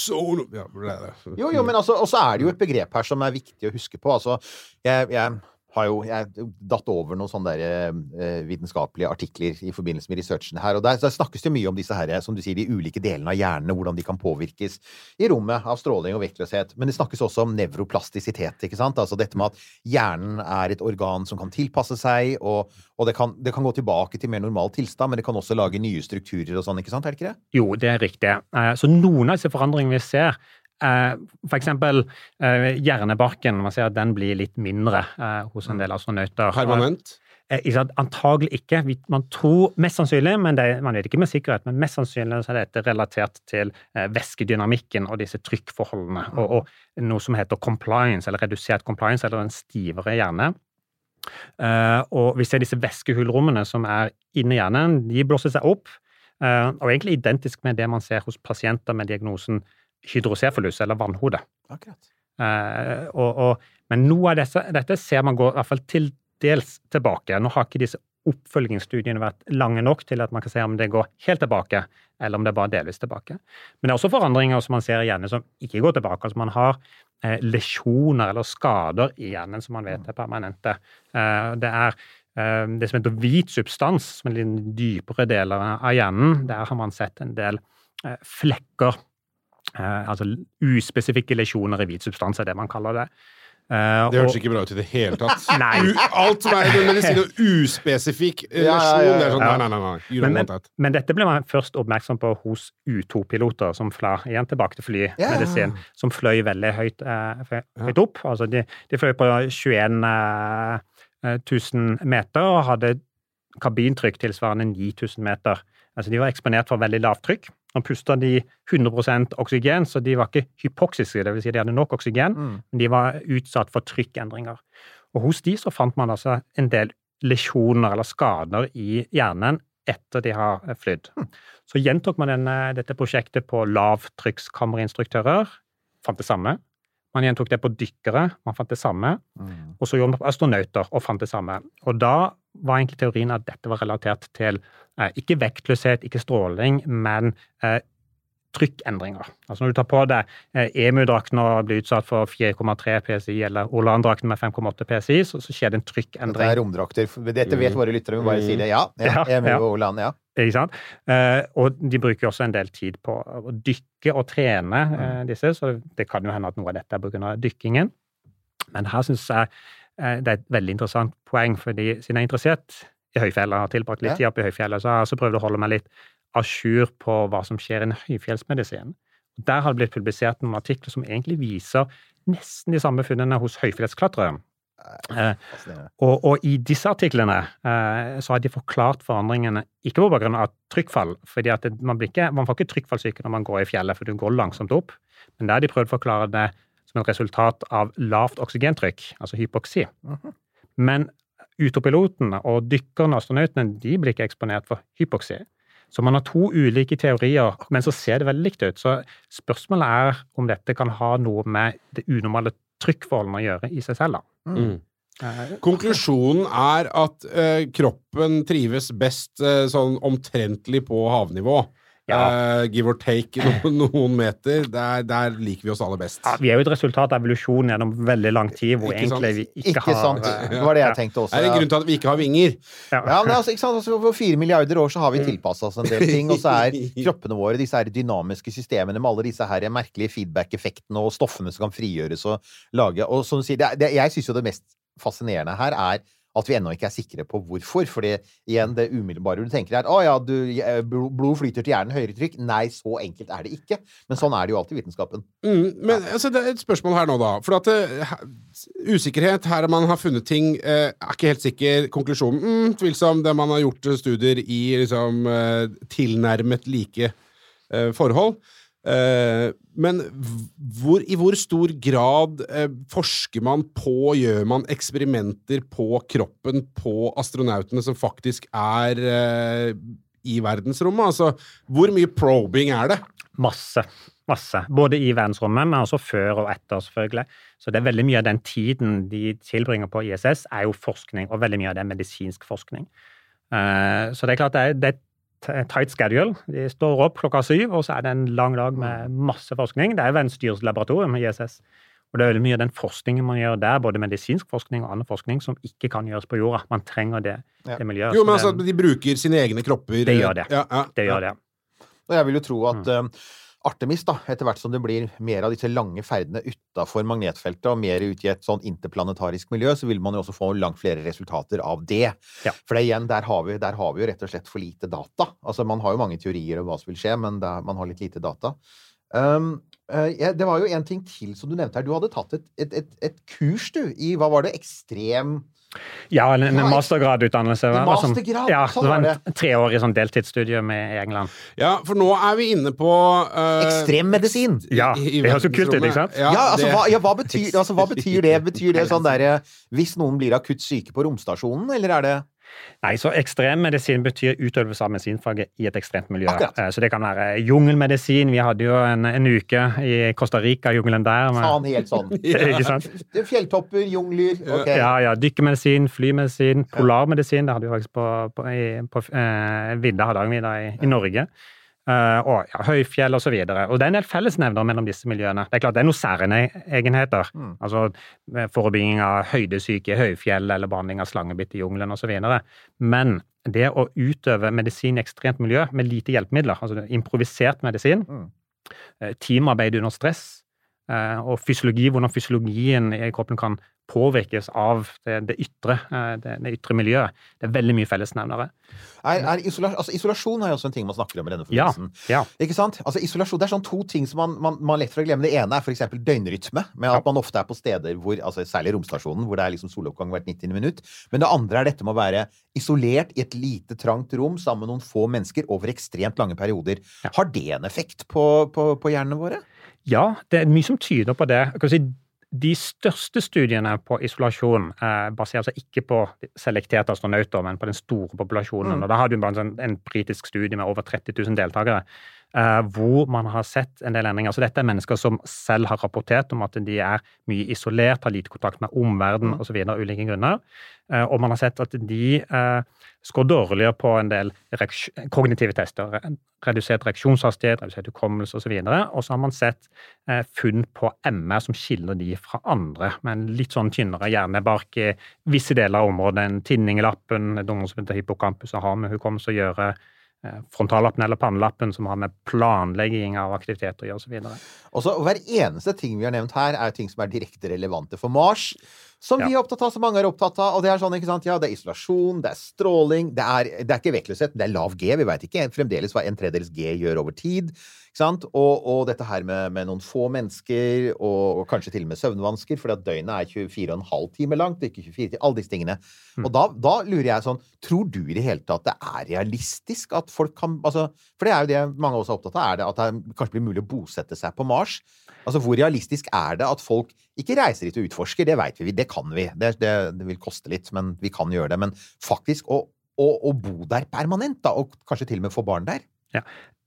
Jo, jo, men altså, og så er det jo et begrep her som er viktig å huske på. Altså, jeg, jeg har jo jeg datt over noen sånne der, eh, vitenskapelige artikler i forbindelse med researchen her, og der, der snakkes det mye om disse her, som du sier, de ulike delene av hjernene, hvordan de kan påvirkes i rommet av stråling og vektløshet. Men det snakkes også om nevroplastisitet, ikke sant? Altså dette med at hjernen er et organ som kan tilpasse seg, og, og det, kan, det kan gå tilbake til mer normal tilstand, men det kan også lage nye strukturer og sånn, ikke sant? Er det ikke det? Jo, det er riktig. Eh, Så noen av disse forandringene vi ser, for eksempel eh, hjernebarken, man ser at den blir litt mindre eh, hos en del astronauter. Permanent? Eh? Antagelig ikke. Man tror mest sannsynlig, men det, man vet ikke med sikkerhet, men mest sannsynlig så er dette relatert til eh, væskedynamikken og disse trykkforholdene, og, og noe som heter compliance, eller redusert compliance, eller en stivere hjerne. Eh, og vi ser disse væskehulrommene som er inni hjernen, de blåser seg opp, eh, og egentlig identisk med det man ser hos pasienter med diagnosen hydrocefalus, eller vannhode. Akkurat. Eh, og, og, men noe av disse, dette ser man går i hvert fall til dels tilbake. Nå har ikke disse oppfølgingsstudiene vært lange nok til at man kan se om det går helt tilbake, eller om det er bare delvis tilbake. Men det er også forandringer som man ser i hjernen som ikke går tilbake. altså Man har eh, lesjoner eller skader i hjernen som man vet er permanente. Eh, det er eh, det som heter hvit substans, som er litt dypere deler av hjernen. Der har man sett en del eh, flekker altså uspesifikke lesjoner i hvit substans, er det man kaller det. Uh, Det hørtes og- ikke bra ut i det hele tatt. Nei. U, alt som er medisin og uspesifikk Ja, ja, ja, det er sånn ja. Nei, nei, nei. Men, men, men dette ble man først oppmerksom på hos U2-piloter som fla, igjen tilbake til flymedisin, som fløy veldig høyt, uh, høyt opp. Altså de, de fløy på 21 uh, 000 meter og hadde kabintrykk tilsvarende 9000 meter. Altså de var eksponert for veldig lavt trykk. Nå pusta de 100% oksygen, så de var ikke hypoksiske, dvs. Si de hadde nok oksygen, Mm. men de var utsatt for trykkendringer. Og hos de så fant man altså en del lesjoner eller skader i hjernen etter de har flydd. Så gjentok man denne, dette prosjektet på lavtrykkskammerinstruktører, fant det samme. Man gjentok det på dykkere, man fant det samme. Mm. Og så gjorde man det på astronauter og fant det samme. Og da var egentlig teorien at dette var relatert til eh, ikke vektløshet, ikke stråling, men eh, trykkendringer. Altså når du tar på deg eh, EMU-drakten og blir utsatt for 4,3 PSI, eller Olan-drakten med 5,8 PSI, så, så skjer det en Dette Det er romdrakter. Dette vet våre lyttere, vi bare sier det. Ja, ja, Ja, EMU ja. og Olan, ja. Ikke sant? Eh, og de bruker også en del tid på å dykke og trene eh, disse, så det kan jo hende at noe av dette er pga. dykkingen. Men her syns jeg det er et veldig interessant poeng, fordi siden jeg er interessert i høyfjellet, har tilbrakt litt tid oppe i høyfjellet, så har jeg også prøvd å holde meg litt à jour på hva som skjer innen høyfjellsmedisin. Der har det blitt publisert noen artikler som egentlig viser nesten de samme funnene hos høyfjellsklatrere. Eh, og, og i disse artiklene eh, så har de forklart forandringene ikke på bakgrunn av trykkfall, fordi at det, man, blir ikke, man får ikke trykkfallsyke når man går i fjellet, for du går langsomt opp, men der har de prøvd å forklare det som et resultat av lavt oksygentrykk, altså hypoksi. Men autopilotene og dykkerne og astronautene de blir ikke eksponert for hypoksi. Så man har to ulike teorier, men så ser det veldig likt ut. Så spørsmålet er om dette kan ha noe med det unormale trykkforholdene å gjøre i seg selv. da. Mm. Eh, Konklusjonen er at eh, kroppen trives best eh, sånn omtrentlig på havnivå. Eh, give or take noen, noen meter, der, der liker vi oss aller best. Ja, vi er jo et resultat av evolusjon gjennom veldig lang tid, hvor Ikke sant? egentlig vi ikke, Ikke har sant? Det var det jeg tenkte også. Det er en grunn til at vi ikke har vinger. Ja. Ja, men altså, ikke sant? Altså, For fire milliarder år så har vi tilpassa oss en del ting, og så er kroppene våre disse her dynamiske systemene med alle disse her merkelige feedback-effektene og stoffene som kan frigjøres og lage Og som du sier, det, er- det, jeg syns jo det mest fascinerende her er at vi ennå ikke er sikre på hvorfor. Fordi igjen, det umiddelbare du tenker er å ja, du, blod flyter til hjernen, høyere trykk. Nei, så enkelt er det ikke. Men sånn er det jo alltid i vitenskapen. Mm, men altså, det er et spørsmål her nå, da. For at uh, Usikkerhet her man har funnet ting, uh, er ikke helt sikker. Konklusjonen mm, tvilsom. Det man har gjort eh, studier i liksom, uh, tilnærmet like forhold. Eh, men hvor, i hvor stor grad eh, forsker man på, gjør man eksperimenter på kroppen på astronautene som faktisk er eh, i verdensrommet? Altså, hvor mye probing er det? Masse. Masse. Både i verdensrommet, men også før og etter, selvfølgelig. Så det er veldig mye av den tiden de tilbringer på ISS, er jo forskning, og veldig mye av det er medisinsk forskning. Så det er klart det er, det er tight schedule. De står opp klokka syv, og så er det en lang dag med masse forskning. Det er jo verdens dyreste laboratorium, ISS. Og det er veldig mye av den forskningen man gjør der, både medisinsk forskning og annen forskning, som ikke kan gjøres på jorda. Man trenger det, Ja. det miljøet. Jo, men altså, de bruker sine egne kropper. Det gjør det. Ja, ja, det gjør det. Og jeg vil jo tro at eh, Artemis, da, etter hvert som det blir mer av disse lange ferdene utafor magnetfeltet og mer ut i et sånn interplanetarisk miljø, så vil man jo også få langt flere resultater av det. Ja. For det igjen, der har, vi, der har vi jo rett og slett for lite data. Altså, man har jo mange teorier om hva som vil skje, men det, er- man har litt lite data. Um, det var jo en ting til som du nevnte her. Du hadde tatt et, et, et, et kurs, du, i hva var det? Ekstrem Ja, en, en mastergradutdannelse. en mastergrad, ja, sånn det var en treårig sånn deltidsstudie med i England. Ja, for nå er vi inne på Ekstrem Ekstremmedisin! Ja, det høres jo kult ut, ikke sant? Ja, Ja, altså, hva, ja, hva, betyr, altså, hva betyr det? Betyr det sånn derre Hvis noen blir akutt syke på romstasjonen, eller er det Nei, så Ekstremmedisin betyr utøvelse av medisinfaget i et ekstremt miljø. Akkurat. Eh, Så det kan være jungelmedisin. Vi hadde jo en, en uke i Costa Rica, jungelen der. med- faen helt sånn? Ikke sant? Det er Fjelltopper, jungler Ok. Ja, ja. Dykkermedisin, flymedisin, polarmedisin. Det hadde vi faktisk på, på, i, på eh, vidda, Hardangervidda i, i Norge. Eh, og ja, høyfjell osv. Og, så og det er en del fellesnevner mellom disse miljøene. Det er klart det er noen særegenheter. Mm. Altså eh, forebygging av høydesyke i høyfjell eller behandling av slangebitt i jungelen osv. Men det å utøve medisin i ekstremt miljø med lite hjelpemidler, altså improvisert medisin, Mm. eh, teamarbeid under stress, og fysiologi, hvordan fysiologien i kroppen kan påvirkes av det, det ytre, eh, det, det ytre miljøet. Det er veldig mye fellesnevnere. Er, er isola, altså, isolasjon er jo også en ting man snakker om i denne Ja, forbindelsen. ja. Ikke sant? Altså, isolasjon, Det er sånn to ting som man, man, man lett for å glemme. Det ene er f.eks. døgnrytme, med at Ja. man ofte er på steder hvor, altså særlig romstasjonen, hvor det er liksom soloppgang hvert 90. minutt. Men det andre er dette med å være isolert i et lite, trangt rom sammen med noen få mennesker over ekstremt lange perioder. Ja. Har det en effekt på, på, på hjernene våre? Ja, det er mye som tyder på det. Si, de største studiene på isolasjon eh, baserer seg ikke på selekterte astronauter, men på den store populasjonen. Mm. Og Da hadde vi bare en, sånn, en britisk studie med over 30 000 deltakere, hvor man har sett en del endringer. Så dette er mennesker som selv har rapportert om at de er mye isolert, har lite kontakt med omverdenen osv. av ulike grunner. Eh, og man har sett at de eh, scorer dårligere på en del kognitive tester. Redusert reaksjonshastighet, redusert hukommelse osv. Og så har man sett eh, funn på MR som skiller de fra andre, med en litt sånn tynnere hjernebark i visse deler av området. En tinning i lappen, et som heter hippocampus, og har med hukommelse å gjøre. Eh, Frontallappen eller pannelappen, som har med planlegging av aktiviteter å gjøre osv. Og så Hver eneste ting vi har nevnt her, er ting som er direkte relevante for Mars. Som vi er opptatt av, som mange er opptatt av. Og det er sånn, ikke sant? Ja, det er isolasjon, det er stråling, det er, det er ikke vektløshet, det er lav G. Vi veit ikke fremdeles hva en tredjedels G gjør over tid. Og, og dette her med, med noen få mennesker, og, og kanskje til og med søvnvansker, fordi at døgnet er 24,5 timer langt, ikke 24 timer. Alle disse tingene. Og da, da lurer jeg sånn Tror du i det hele tatt det er realistisk at folk kan altså, For det er jo det mange av oss er opptatt av, er det at det kanskje blir mulig å bosette seg på Mars? Altså, Hvor realistisk er det at folk ikke reiser dit og utforsker? Det veit vi, det kan vi. Det, det, det vil koste litt, men vi kan gjøre det. Men faktisk å, å, å bo der permanent, da, og kanskje til og med få barn der?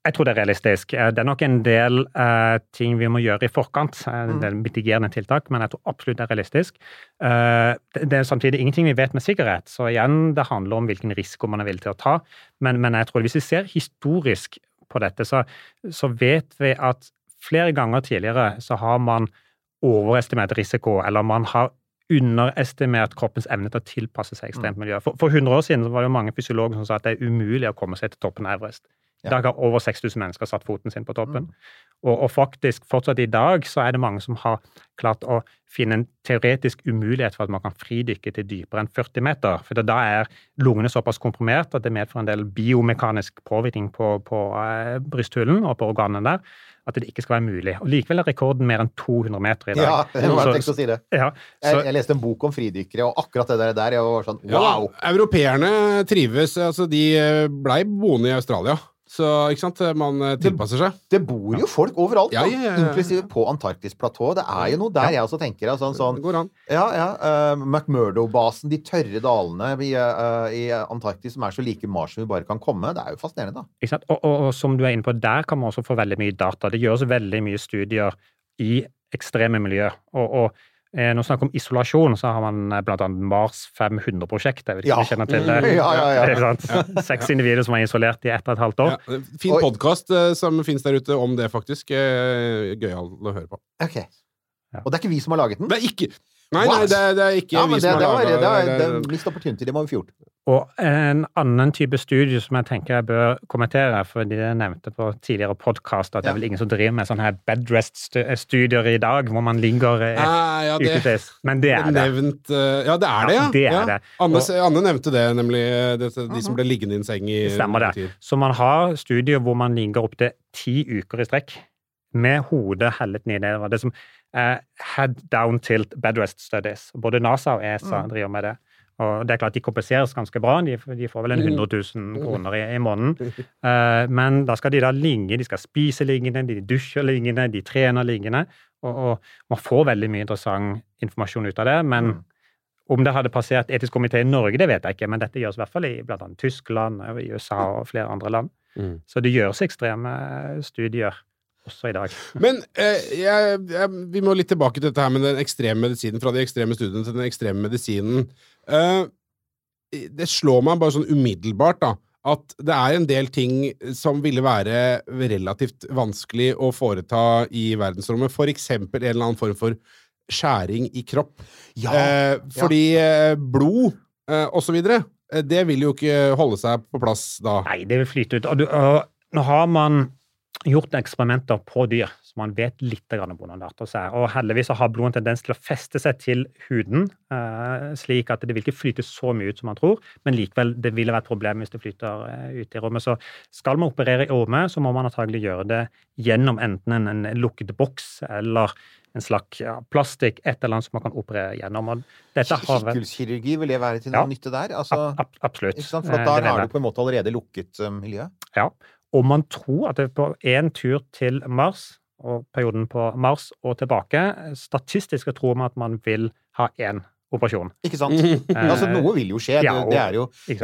Jeg tror det er realistisk. Eh, Det er nok en del uh, ting vi må gjøre i forkant. eh, En del mitigerende tiltak, men jeg tror absolutt det er realistisk. Uh, det, er samtidig ingenting vi vet med sikkerhet, så igjen, det handler om hvilken risiko man er villig til å ta. Men, men jeg tror hvis vi ser historisk på dette, så, så vet vi at flere ganger tidligere så har man overestimert risiko, eller man har underestimert kroppens evne til å tilpasse seg Mm. ekstremt miljø. For, for 100 år siden var det mange fysiologer som sa at det er umulig å komme seg til toppen av Everest. I Ja. dag har over 6000 mennesker satt foten sin på toppen. Mm. Og, og faktisk, fortsatt i dag, så er det mange som har klart å finne en teoretisk umulighet for at man kan fridykke til dypere enn 40 meter. For da er lungene såpass komprimert at det medfører en del biomekanisk påvirkning på, på eh, brysthulen og på organene der, at det ikke skal være mulig. Og likevel er rekorden mer enn 200 meter i dag. Ja, jeg Så- tenkt å si det. ja, så, jeg leste en bok om fridykkere, og akkurat det der, der jeg var sånn wow! Ja, europeerne trives. Altså, de eh, blei boende i Australia. Så ikke sant, man eh, tilpasser seg. Det bor jo folk overalt, Ja, ja, ja, ja. inklusive på Antarktisplatået. Det er jo noe der jeg også tenker Altså, sånn, sånn Det går an. Ja, ja. Uh, McMurdo-basen, de tørre dalene i, uh, i Antarktis som er så like Mars som vi bare kan komme. Det er jo fascinerende, da. Ikke sant? Og, og, og som du er inne på, der kan man også få veldig mye data. Det gjøres veldig mye studier i ekstreme miljø. Og, og når vi snakker om isolasjon, så har man bl.a. blant annet Mars 500-prosjektet. Jeg vet ikke Ja. kjenner til det? Ja, ja, ja. Seks individer som er isolert i ett og et halvt år. Ja, fin podkast som finnes der ute om det, faktisk. Eh, Gøyal å høre på. Ok. Og det er ikke vi som har laget den? Det er ikke Nei, nei, det er, det er ikke Ja, vi men det, som har var, laga det, var, det. det, er- Missed opportunity, det må vi få gjort. Og en annen type studie som jeg tenker jeg bør kommentere, fordi jeg nevnte på tidligere podkast at det er vel ingen som driver med sånne her bedrest-studier i dag, hvor man ligger eh, Ah, ja, det ukevis. Men det er det. Nevnt, eh, ja, det er det, ja. Ja, det er ja. det. Anne, Og- Anne nevnte det, nemlig. eh, de som ble liggende i en seng i Stemmer det. tid. Så man har studier hvor man ligger opptil ti uker i strekk med hodet hellet ned nedover. Det som er head down tilt bedrest studies. Både NASA og ESA Mm. driver med det. Og det er klart De kompenseres ganske bra. De, de får vel en Mm. 100 000 kroner i, i måneden. Eh, men da skal de da ligge, de skal spise liggende, de dusjer liggende, de trener liggende. Og, og man får veldig mye interessant informasjon ut av det. Men Mm. om det hadde passert etisk komité i Norge, det vet jeg ikke, men dette gjøres i hvert fall i annet Tyskland, i USA og flere andre land. Mm. Så det gjøres ekstreme studier også i dag. Men eh, jeg, jeg, vi må litt tilbake til dette her med den ekstreme medisinen. Fra de ekstreme studiene til den ekstreme medisinen. Eh, det slår meg bare sånn umiddelbart da, at det er en del ting som ville være relativt vanskelig å foreta i verdensrommet. For eksempel en eller annen form for skjæring i kropp. Ja! Eh, fordi ja. blod eh, og så videre, eh, det vil jo ikke holde seg på plass da. Nei, det vil flyte ut. Og, du, og nå har man gjort eksperimenter på dyr, så man vet litt om hvordan det er. Og heldigvis har blod en tendens til å feste seg til huden, eh, slik at det vil ikke flyte så mye ut som man tror, men likevel, det ville være et problem hvis det flyter eh, ut i rommet. Så skal man operere i orme, så må man antagelig gjøre det gjennom enten en, lukket boks eller en slags ja, plastikk, et eller annet som man kan operere gjennom. Vært Kikhullskirurgi, vil det være til noe Ja. nytte der? Altså, ab, ab, Absolutt. For Eh, da har du på en måte allerede lukket miljøet. Ja, og man tror at det på én tur til Mars, og perioden på Mars og tilbake, statistisk tror man at man vil ha én operasjon. Ikke sant? altså, noe vil jo skje. ja, det, og- det er jo jeg,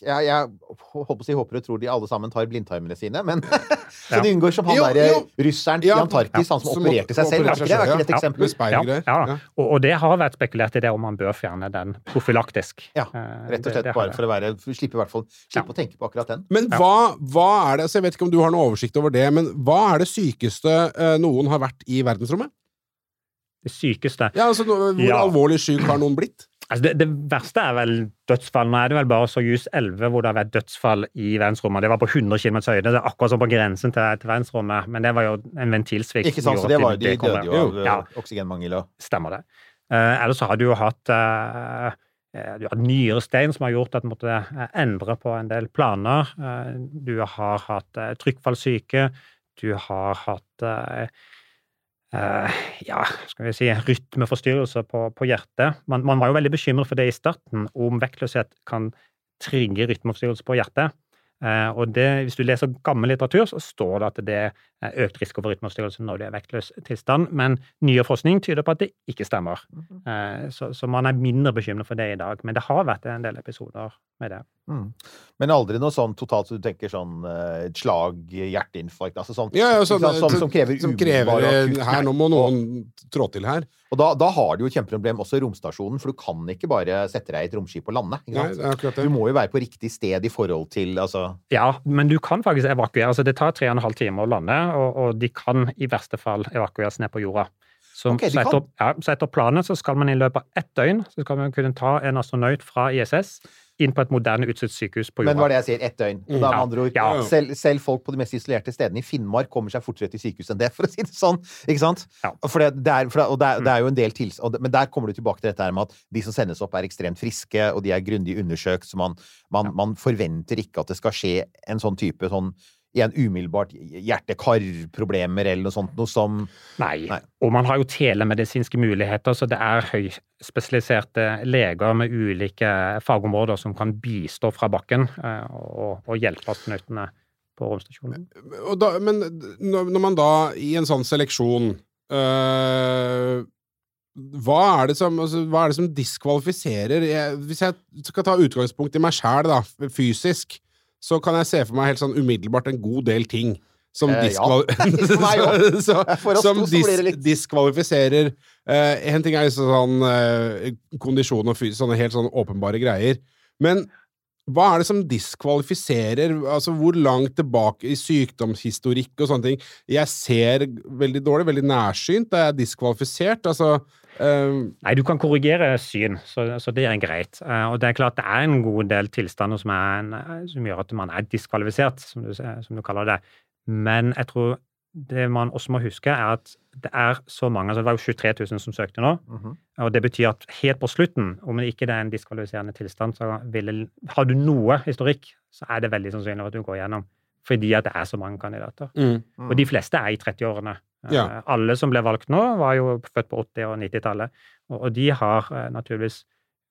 jeg, jeg, håper jeg, håper og tror de alle sammen tar blindtarmene sine, men så Ja. de unngår som han derre russeren Ja, i Antarktis, han som som opererte seg selv. opererte Er ikke det, er ikke det et eksempel? Ja, Ja. og, og det har vært spekulert i det om man bør fjerne den profylaktisk. Ja, Eh, Rett og slett det det bare for å være Slippe, i hvert fall, slippe å tenke på akkurat den. Men hva, hva er det altså Jeg vet ikke om du har noe oversikt over det, men hva er det sykeste eh, noen har vært i verdensrommet? Det sykeste Ja, altså, Hvor Ja. alvorlig syk har noen blitt? altså det, det verste er vel dødsfall. Nå er det vel bare Soyuz 11 hvor det har vært dødsfall i verdensrommet. Det var på 100 km høyde. Det er akkurat som på grensen til, til verdensrommet. Men det var jo en ventilsvikt. Ikke sant, så det var, De kom døde jo av eh, Ja. oksygenmangel og Stemmer det. Uh, ellers så har du jo hatt uh, eh, du har nyrestein som har gjort at du måtte eh, endre på en del planer. Eh, du har hatt trykkfallsyke. Du har hatt eh, ja, skal vi si, rytmeforstyrrelser på, på hjertet. Man, man var jo veldig bekymret for det i starten, om vektløshet kan trigge rytmeforstyrrelser på hjertet. Eh, og det, Hvis du leser gammel litteratur, så står det at det er økt risiko for rytmeforstyrrelse når du er i vektløs tilstand, men nyere forskning tyder på at det ikke stemmer. Eh, så, så man er mindre bekymret for det i dag. Men det har vært en del episoder med det. mm. Men aldri noe sånn totalt så du tenker sånn eh, et slag, hjerteinfarkt altså sånn, Ja, ja, sånn, sånn, som, som- som krever Som krever Her nå må noen trå til her. Og da, da har du jo et kjempeproblem også i romstasjonen, for du kan ikke bare sette deg i et romskip og lande. Ikke Nei, det det. Du må jo være på riktig sted i forhold til altså Ja, men du kan faktisk evakuere. altså Det tar tre og en halv time å lande, og, og de kan i verste fall evakueres ned på jorda. Så, okay, så, etter, ja, så etter planen så skal man i løpet av ett døgn så skal man kunne ta en astronaut fra ISS inn på et moderne utstyrt sykehus på Men jorda. hva er det jeg sier? Ett døgn. Og da, med Ja. andre ord, Ja. selv, selv folk på de mest isolerte stedene i Finnmark kommer seg fortere til sykehus enn det, for å si det sånn. Ikke sant? Ja. For det, det er, for det, og det er, det er jo en del tils... og Men der kommer du tilbake til dette her med at de som sendes opp, er ekstremt friske, og de er grundig undersøkt, så man, man, man forventer ikke at det skal skje en sånn type sånn igjen umiddelbart hjerte-kar-problemer eller noe sånt noe som Nei. Nei. Og man har jo telemedisinske muligheter, så det er høyspesialiserte leger med ulike fagområder som kan bistå fra bakken eh, og, og hjelpe astronautene på romstasjonen. Og da, men når man da i en sånn seleksjon øh, hva, er det som, altså, hva er det som diskvalifiserer jeg, Hvis jeg skal ta utgangspunkt i meg sjæl, da, fysisk, så kan jeg se for meg helt sånn umiddelbart en god del ting som, Eh, diskval ja. så, så, som dis diskvalifiserer eh, En ting er liksom sånn eh, kondisjon og sånne helt sånn åpenbare greier. Men hva er det som diskvalifiserer? Altså, hvor langt tilbake i sykdomshistorikk og sånne ting? Jeg ser veldig dårlig, veldig nærsynt. Er jeg diskvalifisert? Altså eh, Nei, du kan korrigere syn, så, så det er greit. Eh, Og det er klart det er en god del tilstander som, en, eh, som gjør at man er diskvalifisert, som du, som du kaller det. Men jeg tror det man også må huske, er at det er så mange altså Det var jo 23 000 som søkte nå. Og det betyr at helt på slutten, om det ikke er en diskvalifiserende tilstand, så ville, har du noe historikk, så er det veldig sannsynlig at du går gjennom. Fordi at det er så mange kandidater. mm. Og de fleste er i 30-årene. Eh, Ja. Alle som ble valgt nå, var jo født på 80- og 90-tallet. Og, de har eh, naturligvis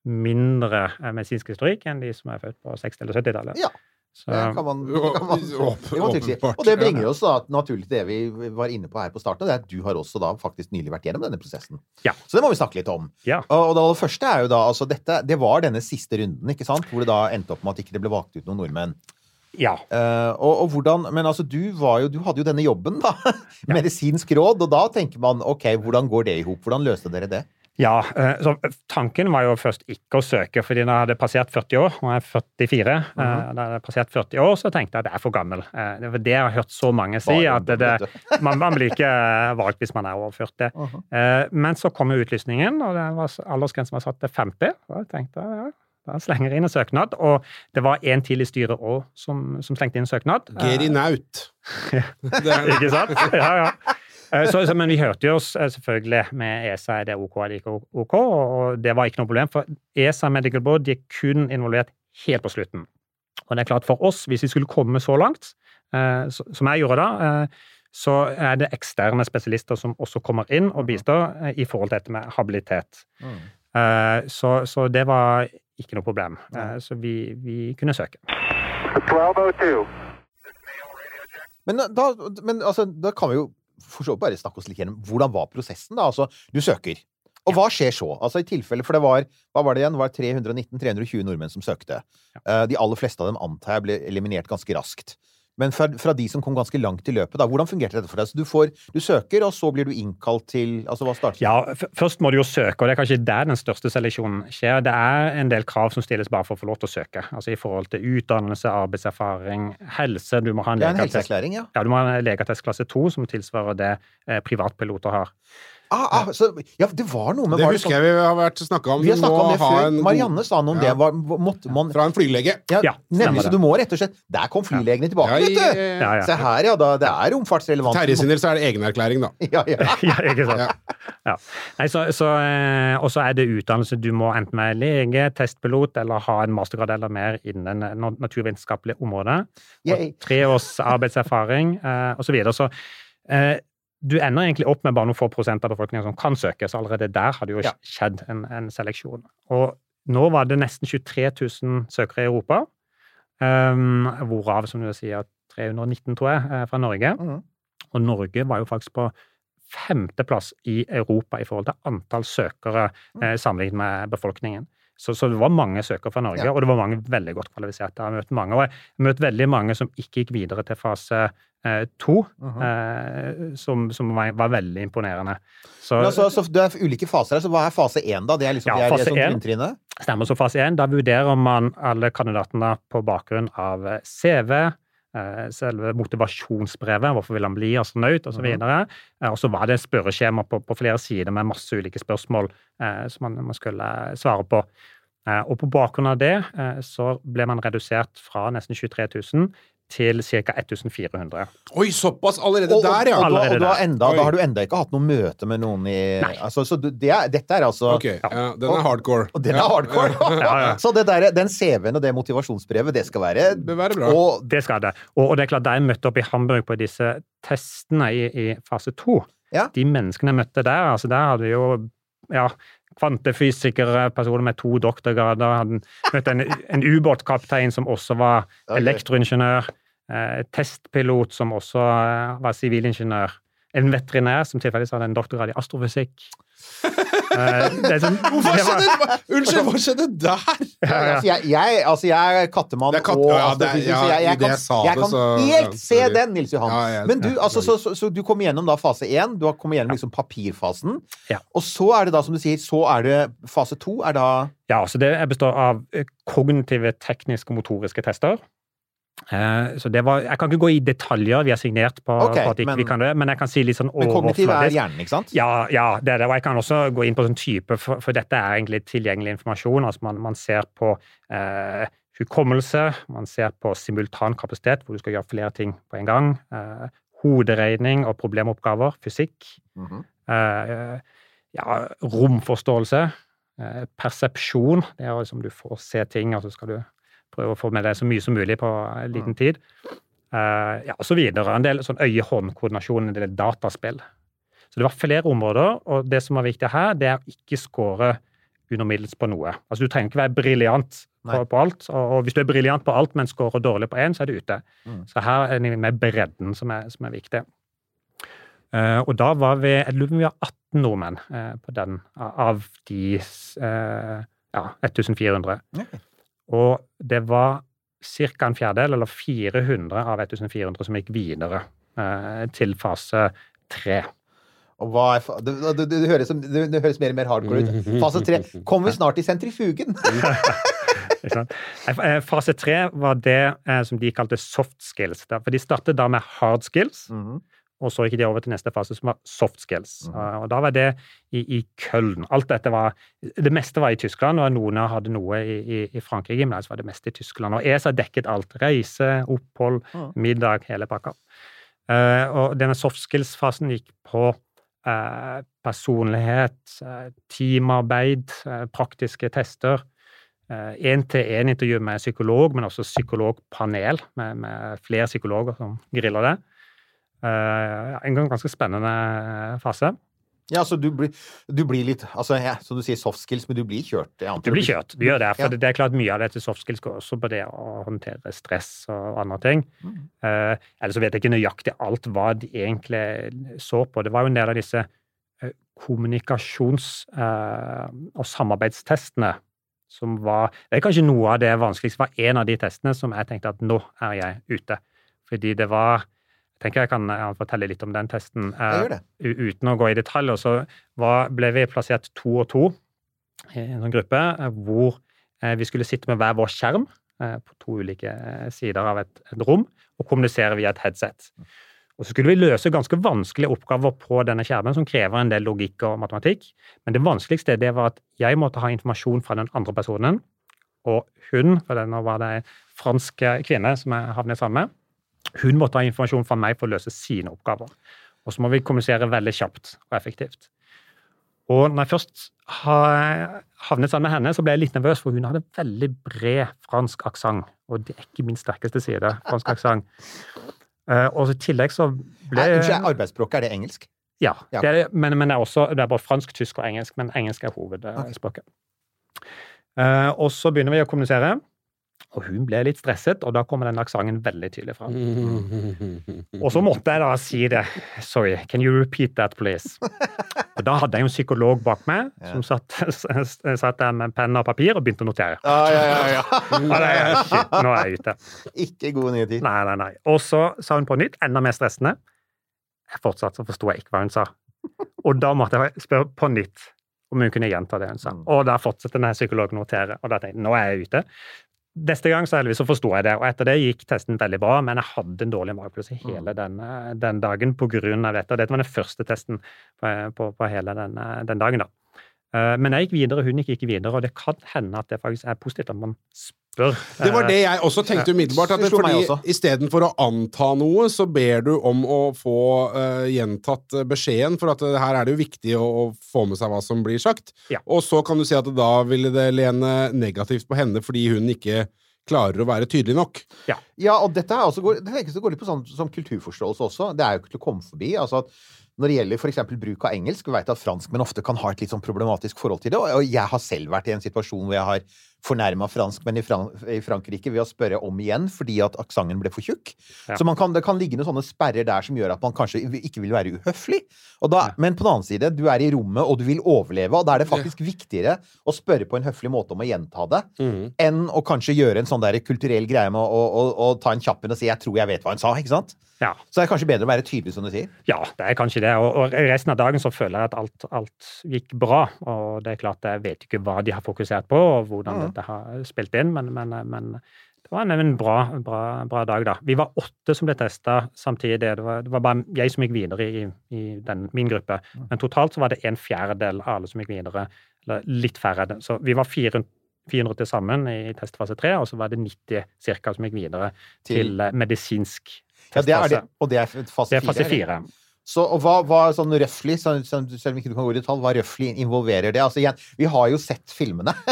mindre eh, medisinsk historikk enn de som er født på 60- eller 70-tallet. Ja. Så, Det kan man, det kan man, det kan man trygt si. Og det bringer oss da naturlig til det vi var inne på her på starten, det er at du har også da faktisk nylig vært gjennom denne prosessen. Ja. Så det må vi snakke litt om. Ja. Og, det første er jo da altså dette, Det var denne siste runden, ikke sant? Hvor det da endte opp med at ikke det ble valgt ut noen nordmenn. Ja. Uh, og, og hvordan Men altså, du var jo Du hadde jo denne jobben, da. Medisinsk råd. Og da tenker man OK, hvordan går det i hop? Hvordan løste dere det? Ja, Uh, så Tanken var jo først ikke å søke, fordi når jeg hadde passert 40 år, og jeg er 44 eh, uh, Da jeg hadde passert 40 år, så tenkte jeg at jeg er for gammel. Eh, Det var det jeg har hørt så mange si, Bare at det, det, man, man blir ikke valgt hvis man er over 40. -huh. Eh, Men så kom jo utlysningen, og det var, aldersgrensen var satt til 50. Og jeg tenkte ja, da slenger jeg inn en søknad. Og det var en til i styret òg som, som slengte inn en søknad. Geri Naut. Det er, Ikke sant? Ja, ja. Eh, Så, så, men vi hørte jo oss eh, selvfølgelig med ESA er det OK eller ikke OK, og det var ikke noe problem. For ESA Medical Board de er kun involvert helt på slutten. Og det er klart for oss, hvis vi skulle komme så langt, eh, som jeg gjorde da, eh, så er det eksterne spesialister som også kommer inn og bistår eh, i forhold til dette med habilitet. Mm. Så, så det var ikke noe problem. Eh, Så vi, vi kunne søke. 1202. Men, da, men altså, da kan vi jo for så vidt bare snakke oss litt gjennom hvordan var prosessen, da? Altså, du søker. Og hva skjer så? Altså i tilfelle, For det var hva var det igjen? Det var 319-320 nordmenn som søkte. Ja. de aller fleste av dem antar jeg ble eliminert ganske raskt. Men fra, fra de som kom ganske langt i løpet, da, hvordan fungerte dette for deg? Så du, får, du søker, og så blir du innkalt til altså hva starter Ja, Først må du jo søke, og det er kanskje der den største seleksjonen skjer. Det er en del krav som stilles bare for å få lov til å søke. Altså i forhold til utdannelse, arbeidserfaring, helse. Du må ha en en legeattest ja. ja, klasse 2, som tilsvarer det eh, privatpiloter har. Ah, ah, så, ja, det var noe med det var husker jeg vi har vært snakka om. Vi har om det før. en Marianne sa noe om Ja. det. Var, måtte man Fra en flylege. Ja, Ja, nemlig. Så du må rett og slett Der kom flylegene tilbake, Ja, i, vet du! Ja, ja. Se her, ja. Da, det er romfartsrelevant. Terje sin del så er det egenerklæring, da. Ja, ja. ja, ikke sant? Ja. Nei, så, så, eh, og så er det utdannelse. Du må enten være lege, testpilot eller ha en mastergrad eller mer innen eh, na- naturvitenskapelig område. Og tre års arbeidserfaring eh, osv. Så, videre. så eh, du ender egentlig opp med bare noen få prosent av befolkningen som kan søke, så allerede der har det jo Ja. skjedd en, en seleksjon. Og nå var det nesten 23 000 søkere i Europa, um, hvorav, som du sier, 319, tror jeg, er fra Norge. Mm. Og Norge var jo faktisk på femteplass i Europa i forhold til antall søkere Mm. eh, sammenlignet med befolkningen. Så, så det var mange søkere fra Norge, Ja. og det var mange veldig godt kvalifiserte. Jeg har møtt mange, og jeg har møtt veldig mange som ikke gikk videre til fase eh, 2, Mhm. eh, som, som var, veldig imponerende. Så, altså, så det er ulike faser her, så hva er fase én, da? Det er liksom Ja, det er, det én. grunntrinnet? Stemmer så fase 1. Da vurderer man alle kandidatene på bakgrunn av CV, eh, selve motivasjonsbrevet, hvorfor vil han bli astronaut, osv. Mhm. Eh, Og så var det spørreskjema på, på flere sider med masse ulike spørsmål som man, man skulle svare på. Og på bakgrunn av det så ble man redusert fra nesten 23 000 til ca. 1400. Oi, såpass allerede Og, der, ja! og, Allerede og da, enda, da har du enda ikke hatt noe møte med noen i altså, Så du, det er, dette er altså Ok, ja, den er hardcore. Og den er hardcore! Ja, ja. Så det der, den CV-en og det motivasjonsbrevet, det skal være Det være bra. Og Det skal det. Og, og det er klart, da jeg møtte opp i Hamburg på disse testene i, i fase to, Ja. de menneskene jeg møtte der, altså der hadde jo ja, kvantefysikere, personer med to doktorgrader, hadde møtt en, en ubåtkaptein som også var elektroingeniør, testpilot som også eh, var sivilingeniør, en veterinær som tilfeldigvis hadde en doktorgrad i astrofysikk. Eh, det er sånn, Hva skjedde? Hva- Unnskyld, hva skjedde der? Ja, ja. Altså, jeg, jeg, altså, jeg er kattemann er katt- og ja, det astrofysiker, ja, så jeg, jeg kan, jeg det, kan så- helt se den, Nils Johan. Men du, ja, altså, så, så, så du kom gjennom da fase én, du har kommet gjennom liksom papirfasen. Ja. Og så er det da, som du sier, så er det fase to er da Ja, så det består av eh, kognitive, tekniske og motoriske tester. Eh, Så det var, Jeg kan ikke gå i detaljer, vi har signert på, okay, på at ikke men- vi kan det, men jeg kan si litt sånn Men kognitiv er hjernen, ikke sant? Ja, ja, det er det. Og jeg kan også gå inn på sånn type, for, for dette er egentlig tilgjengelig informasjon. Altså man, man ser på eh, hukommelse, man ser på simultankapasitet, hvor du skal gjøre flere ting på en gang. Eh, hoderegning og problemoppgaver, fysikk. Mhm. Eh, ja, romforståelse. Eh, persepsjon. Det er liksom du får se ting, og så skal du prøve å få med deg så mye som mulig på en liten tid. Uh, ja, og så videre. En del sånn øye-hånd-koordinasjon, en del dataspill. Så det var flere områder, og det som var viktig her, det er å ikke score under middels på noe. Altså Du trenger ikke være briljant på, på alt, og, og hvis du er briljant på alt, men scorer dårlig på én, så er du ute. Mm. Så her er det med bredden som er, som er viktig. Uh, og da var vi jeg lurer på om vi var 18 nordmenn uh, på den, av- de ja, 1400. Ok. Og det var ca. en fjerdedel, eller 400 av 1400, som gikk videre eh, til fase tre. Det, det, det, høres, det, det høres mer og mer hardcore ut. Fase tre. Kommer vi snart i sentrifugen? Sant? Eh, Fase tre var det eh, som de kalte soft skills. For de startet da med hard skills, Mhm. Og så gikk de over til neste fase, som var soft skills. Eh, Og da var det i, i Köln. Alt dette var Det meste var i Tyskland, og noen hadde noe i, i, i Frankrike, men ellers var det meste i Tyskland. Og ESA dekket alt. Reise, opphold, mm. middag, hele pakka. Uh, og denne soft skills-fasen gikk på uh, personlighet, uh, teamarbeid, praktiske tester. Én-til-én-intervju med psykolog, men også psykologpanel med, med flere psykologer som griller det. Eh, en ganske spennende fase. Ja, så du blir, du blir litt altså, ja, Som du sier, soft skills, men du blir kjørt? Du blir kjørt. Du gjør det. For Ja. det, er klart mye av dette soft skills går også på det å håndtere stress og andre ting. Mm. Eh, Eller så vet jeg ikke nøyaktig alt hva de egentlig så på. Det var jo en del av disse eh, kommunikasjons- eh, og samarbeidstestene som var Det er kanskje noe av det vanskeligste. Var en av de testene som jeg tenkte at nå er jeg ute. Fordi det var tenker jeg kan eh, fortelle litt om den testen. eh, Jeg gjør det. u- uten å gå i detaljer, så var, ble vi plassert to og to i en sånn gruppe eh, hvor vi skulle sitte med hver vår skjerm på to ulike sider av et, et rom og kommunisere via et headset. Og så skulle vi løse ganske vanskelige oppgaver på denne skjermen som krever en del logikk og matematikk. Men det vanskeligste det var at jeg måtte ha informasjon fra den andre personen, og hun, for nå var det en fransk kvinne som jeg havnet sammen med, hun måtte ha informasjon fra meg for å løse sine oppgaver. Og så må vi kommunisere veldig kjapt og effektivt. Og når jeg først havnet sammen med henne, så ble jeg litt nervøs, for hun hadde veldig bred fransk aksent. Og det er ikke min sterkeste side, fransk aksent. Eh, og i tillegg så ble Unnskyld, arbeidsspråket, er det engelsk? Ja, Ja. Det er, men, men det er også det er både fransk, tysk og engelsk, men engelsk er hovedspråket. Okay. og så begynner vi å kommunisere, og hun ble litt stresset, og da kommer den aksenten veldig tydelig fram. Og så måtte jeg da si det. Sorry, can you repeat that, please? Og da hadde jeg jo en psykolog bak meg som satt, satt der med penn og papir og begynte å notere. Ja, ja, ja, ja. Er, shit, nå er jeg ute. Ikke gode nyheter. Nei, nei, nei. Og så sa hun på nytt, enda mer stressende. Fortsatt så forsto jeg ikke hva hun sa. Og da måtte jeg spørre på nytt om hun kunne gjenta det hun sa. Mm. Og da fortsatte denne psykologen å notere, og da tenkte jeg nå er jeg ute. Neste gang så heldigvis så forsto jeg det, og etter det gikk testen veldig bra, men jeg hadde en dårlig magefølelse Mm. hele den, den dagen på grunn av dette. Og dette var den første testen på, på, på hele den, den dagen, da. Eh, Men jeg gikk videre, hun gikk ikke videre, og det kan hende at det faktisk er positivt at man spør. Det var det jeg også tenkte umiddelbart. At Det fordi. Istedenfor å anta noe, så ber du om å få uh, gjentatt beskjeden, for at eh, her er det jo viktig å, å få med seg hva som blir sagt. Ja. Og så kan du si at da ville det lene negativt på henne fordi hun ikke klarer å være tydelig nok. Ja, og dette er også, går, det går litt på sånn som kulturforståelse også. Det er jo ikke til å komme forbi. altså at når det gjelder f.eks. bruk av engelsk, vi vet at franskmenn ofte kan ha et litt sånn problematisk forhold til det. Og og jeg har selv vært i en situasjon hvor jeg har fornærma franskmenn i, Fran i Frankrike ved å spørre om igjen fordi at aksenten ble for tjukk. Ja. Så man kan, det kan ligge noen sånne sperrer der som gjør at man kanskje ikke vil være uhøflig. Og da, Men på den annen side, du er i rommet, og du vil overleve, og da er det faktisk viktigere å spørre på en høflig måte om å gjenta det, enn å kanskje gjøre en sånn der kulturell greie med å, å, å, å ta en kjapp en og si 'jeg tror jeg vet hva hun sa'. ikke sant? Ja. Så det er kanskje bedre å være tydelig, som du sier. Ja, det er kanskje det. Og, og resten av dagen så føler jeg at alt, alt gikk bra. Og det er klart, jeg vet ikke hva de har fokusert på, og hvordan mm. dette har spilt inn, men, men, men det var en, en bra, bra, bra dag, da. Vi var åtte som ble testa samtidig. Det var, det var bare jeg som gikk videre i, i den, min gruppe. Mhm. Men totalt så var det en fjerdedel av alle som gikk videre. Eller litt færre. Så vi var 400, 400 til sammen i testfase tre, og så var det 90 cirka som gikk videre Til- til, eh, medisinsk Ja, det er det, og det er fase Det er fire? fire. Så hva, hva sånn røftlig, så- så- selv om ikke du kan gå i detalj, hva røftlig involverer det? Altså igjen, vi har jo sett filmene.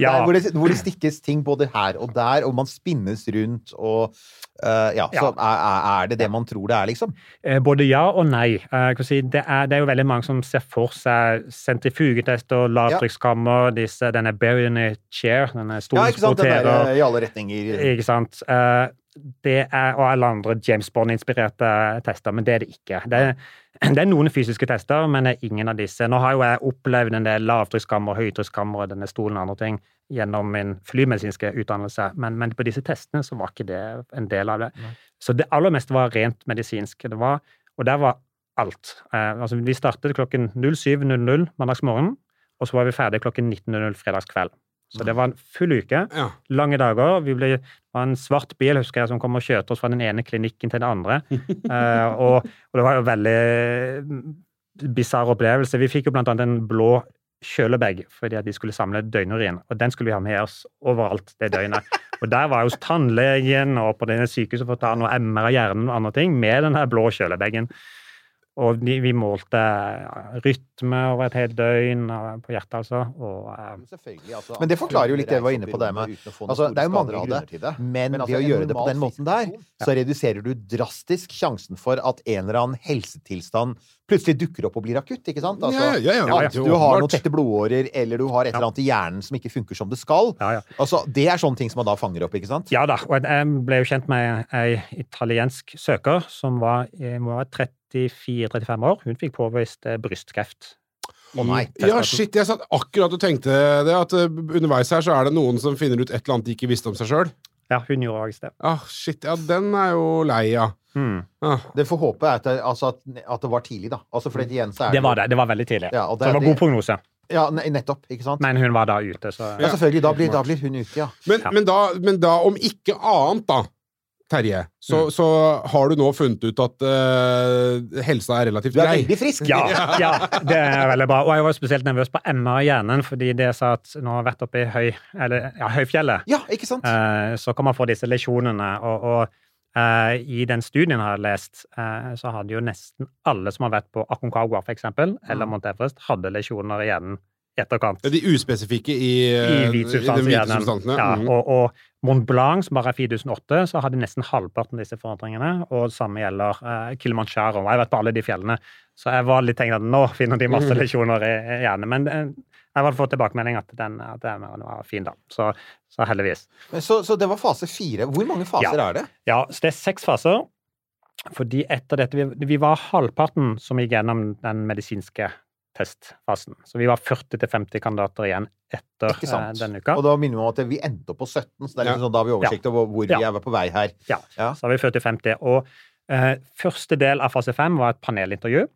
Ja. Hvor, det, hvor det stikkes ting både her og der, og man spinnes rundt, og uh, ja, så er, er- er det det man tror det er, liksom? Eh, Både ja og nei. Eh, si, det, er, det er jo veldig mange som ser for seg sentrifugetester, lavtrykkskammer, denne Baronet chair, denne Ja, ikke sant? Den der i alle retninger. Ikke sant. Eh, Det er, og alle andre James Bond-inspirerte tester, men det er det ikke. Det er, det er noen fysiske tester, men det er ingen av disse. Nå har jo jeg opplevd en del lavtrykkskammer, høytrykkskammer, denne stolen og andre ting gjennom min flymedisinske utdannelse, men, men på disse testene så var ikke det en del av det. Så det aller meste var rent medisinsk. Det var, og der var alt. Eh, altså, vi startet klokken 07.00 mandagsmorgen, og så var vi ferdig klokken 19.00 fredagskveld. Så det var en full uke. Ja. Lange dager. Vi ble, det var en svart bil husker jeg, som kom og kjørte oss fra den ene klinikken til den andre. uh, og, og det var jo veldig bisarr opplevelse. Vi fikk jo blant annet en blå kjølebag fordi at de skulle samle døgnurin, og den skulle vi ha med oss overalt det døgnet. Og der var jeg hos tannlegen og på denne sykehuset for å ta noe MR av hjernen og andre ting med den blå kjølebagen. Og vi målte rytme over et helt døgn på hjertet, altså. Og, altså. Men det forklarer jo litt det vi var inne på det med Altså, det er jo mange grunner til det, men ved å gjøre det på den måten der, så reduserer du drastisk sjansen for at en eller annen helsetilstand plutselig dukker opp og blir akutt, ikke sant? Altså, Ja, ja, ja, at du har noen tette blodårer, eller du har et eller annet i hjernen som ikke funker som det skal. ja, ja. Altså, det er sånne ting som man da fanger opp, ikke sant? Ja da, og jeg ble jo kjent med ei italiensk søker som var, eh, var 34-35 år. Hun fikk påvist eh, brystkreft. Å nei. Ja, shit, jeg satt akkurat og tenkte det, at eh, underveis her så er det noen som finner ut et eller annet de ikke visste om seg sjøl. Ja, hun gjorde også det. Ah, shit, ja, den er jo lei, ja. Mm. Ah. Det får håpe er at det, altså, at, at det var tidlig, da. Altså, for igjen så er Det var det. Det var veldig tidlig. Ja, det, så det var god prognose. Ja, nettopp. Ikke sant? Men hun var da ute, så ja, selvfølgelig. Da blir, da blir hun ute, ja. Men, Ja. men, da, men da, om ikke annet, da, Terje, så, Mm. så har du nå funnet ut at uh, helsa er relativt grei. Du er veldig frisk! ja, ja, det er veldig bra. Og jeg var spesielt nervøs på MR i hjernen, fordi det sa at når jeg har vært oppe i høy, eller, ja, høyfjellet, Ja, ikke sant? Uh, så kan man få disse lesjonene. Og, og uh, i den studien jeg har lest, eh, så hadde jo nesten alle som har vært på Aconcagua, for eksempel, eller Mount Everest, hadde lesjoner i hjernen etterkant. De uspesifikke i, I i de hvite substansene. Ja, mm. og, og Mont Blanc, som bare er 4008, så hadde nesten halvparten av disse forandringene. Og samme gjelder eh, Kilimanjaro. Jeg har vært på alle de fjellene, så jeg var litt tenkt at nå finner de masse lesjoner i, i hjernen. Men eh, jeg har fått tilbakemelding at den, at den var fin, da. Så, så heldigvis. Men Så, så det var fase fire. Hvor mange faser Ja. er det? Ja, så det er seks faser. Fordi etter dette Vi, vi var halvparten som gikk gjennom den medisinske testfasen. Så vi var 40-50 kandidater igjen etter Ikke sant. eh, denne uka. Og da minner vi om at vi endte opp på 17, så det er Ja. liksom sånn, da har vi oversikt over hvor vi er på vei her. Ja, Ja. så har vi 40-50. Og eh, første del av fase fem var et panelintervju.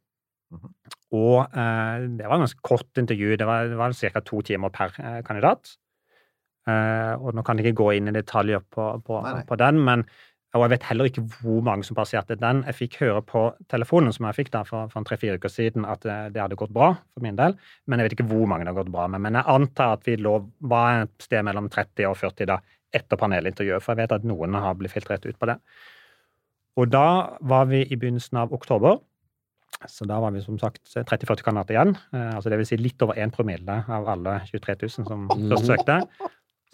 Mhm. Og eh, det var et ganske kort intervju. Det var, det var ca. to timer per eh, kandidat. Eh, og nå kan jeg ikke gå inn i detaljer på, på, Nei, nei. på den, men og jeg vet heller ikke hvor mange som passerte den. Jeg fikk høre på telefonen som jeg fikk da for, for tre-fire uker siden, at det, det hadde gått bra for min del. Men jeg vet ikke hvor mange det har gått bra med. Men jeg antar at vi lå, var et sted mellom 30 og 40 da, etter panelintervjuet, for jeg vet at noen har blitt filtrert ut på det. Og da var vi i begynnelsen av oktober. Så da var vi som sagt 30-40 kandidater igjen. Eh, altså det vil si litt over 1 promille av alle 23 000 som først søkte.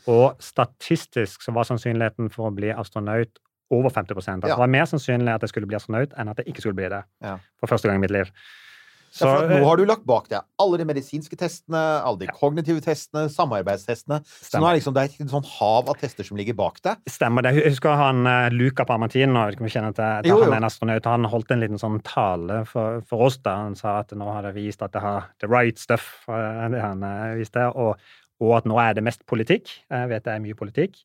Og statistisk så var sannsynligheten for å bli astronaut over 50 Altså Ja. Det var mer sannsynlig at jeg skulle bli astronaut enn at jeg ikke skulle bli det. Ja. For første gang i mitt liv. Så, ja, nå har du lagt bak deg alle de medisinske testene, alle de kognitive testene, samarbeidstestene. Så nå er liksom, det er et sånn hav av tester som ligger bak deg. Stemmer det. Jeg husker han eh, Luca om du kjenner til, til Jo, han er en astronaut. Han holdt en liten sånn tale for, for oss da han sa at nå har det vist at det har the right stuff, eh, det han eh, viste, og, og at nå er det mest politikk. Jeg vet det er mye politikk.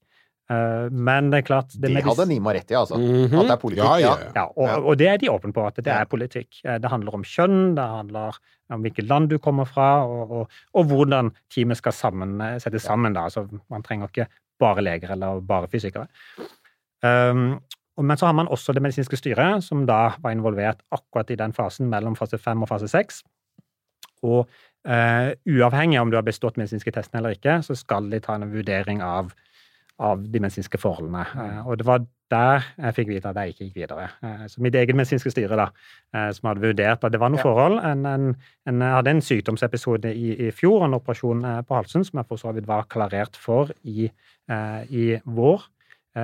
Eh, Men det er klart Det, De hadde Nima rett i, altså. Mhm. At det er politikk. Ja, ja, ja. ja. Og, og det er de åpne på, at det er politikk. Eh, Det handler om kjønn, det handler om hvilket land du kommer fra, og, og, og hvordan teamet skal sammen, eh, settes sammen. Da. Altså, man trenger ikke bare leger eller bare fysikere. Um, men så har man også det medisinske styret, som da var involvert akkurat i den fasen mellom fase fem og fase seks. Og uh, uavhengig om du har bestått medisinske testen eller ikke, så skal de ta en vurdering av, av de medisinske forholdene. Eh, og det var der jeg fikk vite at jeg ikke gikk videre. Eh, så mitt eget medisinske styre, da, eh, som hadde vurdert at det var noen Ja. forhold. En, en, en hadde en sykdomsepisode i, i fjor, en operasjon på halsen, som jeg for så vidt var klarert for i, i vår.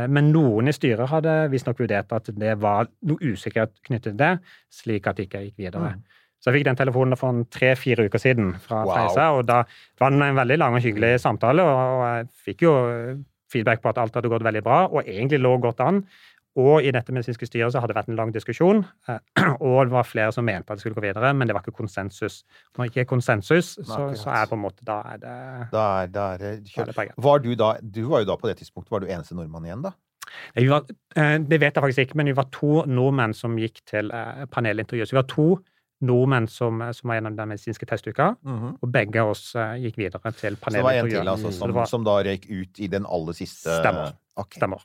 Men noen i styret hadde visstnok vurdert at det var noe usikkerhet knyttet til det, slik at jeg ikke gikk videre. Mm. Så jeg fikk den telefonen for tre-fire uker siden fra Wow. Theisa, og da var det en veldig lang og hyggelig samtale, og jeg fikk jo feedback på at alt hadde gått veldig bra, og egentlig lå godt an. Og i dette medisinske styret så hadde det vært en lang diskusjon, eh, og det var flere som mente at det skulle gå videre, men det var ikke konsensus. Når det ikke er konsensus, så, så er på en måte da er det, Da er, da er det kjørt. Var du da Du var jo da på det tidspunktet var du eneste nordmann igjen, da? Var, eh, det vet jeg faktisk ikke, men vi var to nordmenn som gikk til panelintervjuet, panelintervju. Så vi var to nordmenn som, som var gjennom den medisinske testuka, Mhm. og begge av oss eh, gikk videre til Så det var en til altså, som, var- som da røyk ut i den aller siste Stemmer. Okay. Stemmer.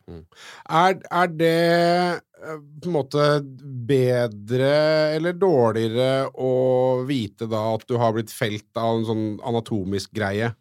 Er, er det eh, på en måte bedre eller dårligere å vite da at du har blitt felt av en sånn anatomisk greie?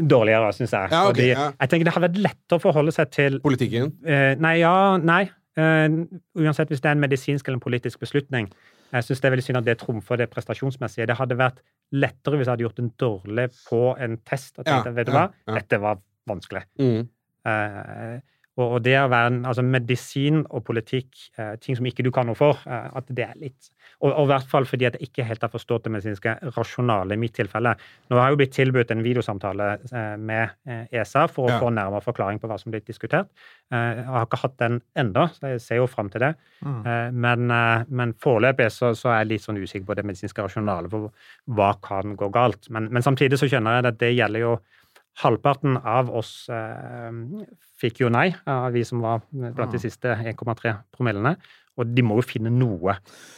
Dårligere, syns jeg. Ja, okay, Fordi ja. Jeg tenker det har vært lettere å forholde seg til Politikken? eh, Nei, ja, nei. Uh, uansett hvis det er en medisinsk eller en politisk beslutning. Jeg syns det er veldig synd at det trumfer det prestasjonsmessige. Det hadde vært lettere hvis jeg hadde gjort en dårlig på en test og tenkt Ja, vet du hva, dette var vanskelig. Mm. Eh, og, det å være en, altså medisin og politikk, eh, ting som ikke du kan noe for, eh, at det er litt Og og i hvert fall fordi at jeg ikke helt har forstått det medisinske rasjonale i mitt tilfelle. Nå har jeg jo blitt tilbudt en videosamtale eh, med ESA for å Ja. få nærmere forklaring på hva som blir diskutert. Eh, jeg har ikke hatt den enda, så jeg ser jo fram til det. Mm. Eh, men, men foreløpig så, så er jeg litt sånn usikker på det medisinske rasjonalet, for hva kan gå galt. Men, men samtidig så skjønner jeg at det gjelder jo Halvparten av oss eh, fikk jo nei, av vi som var blant de siste 1,3 promillene. Og de må jo finne noe.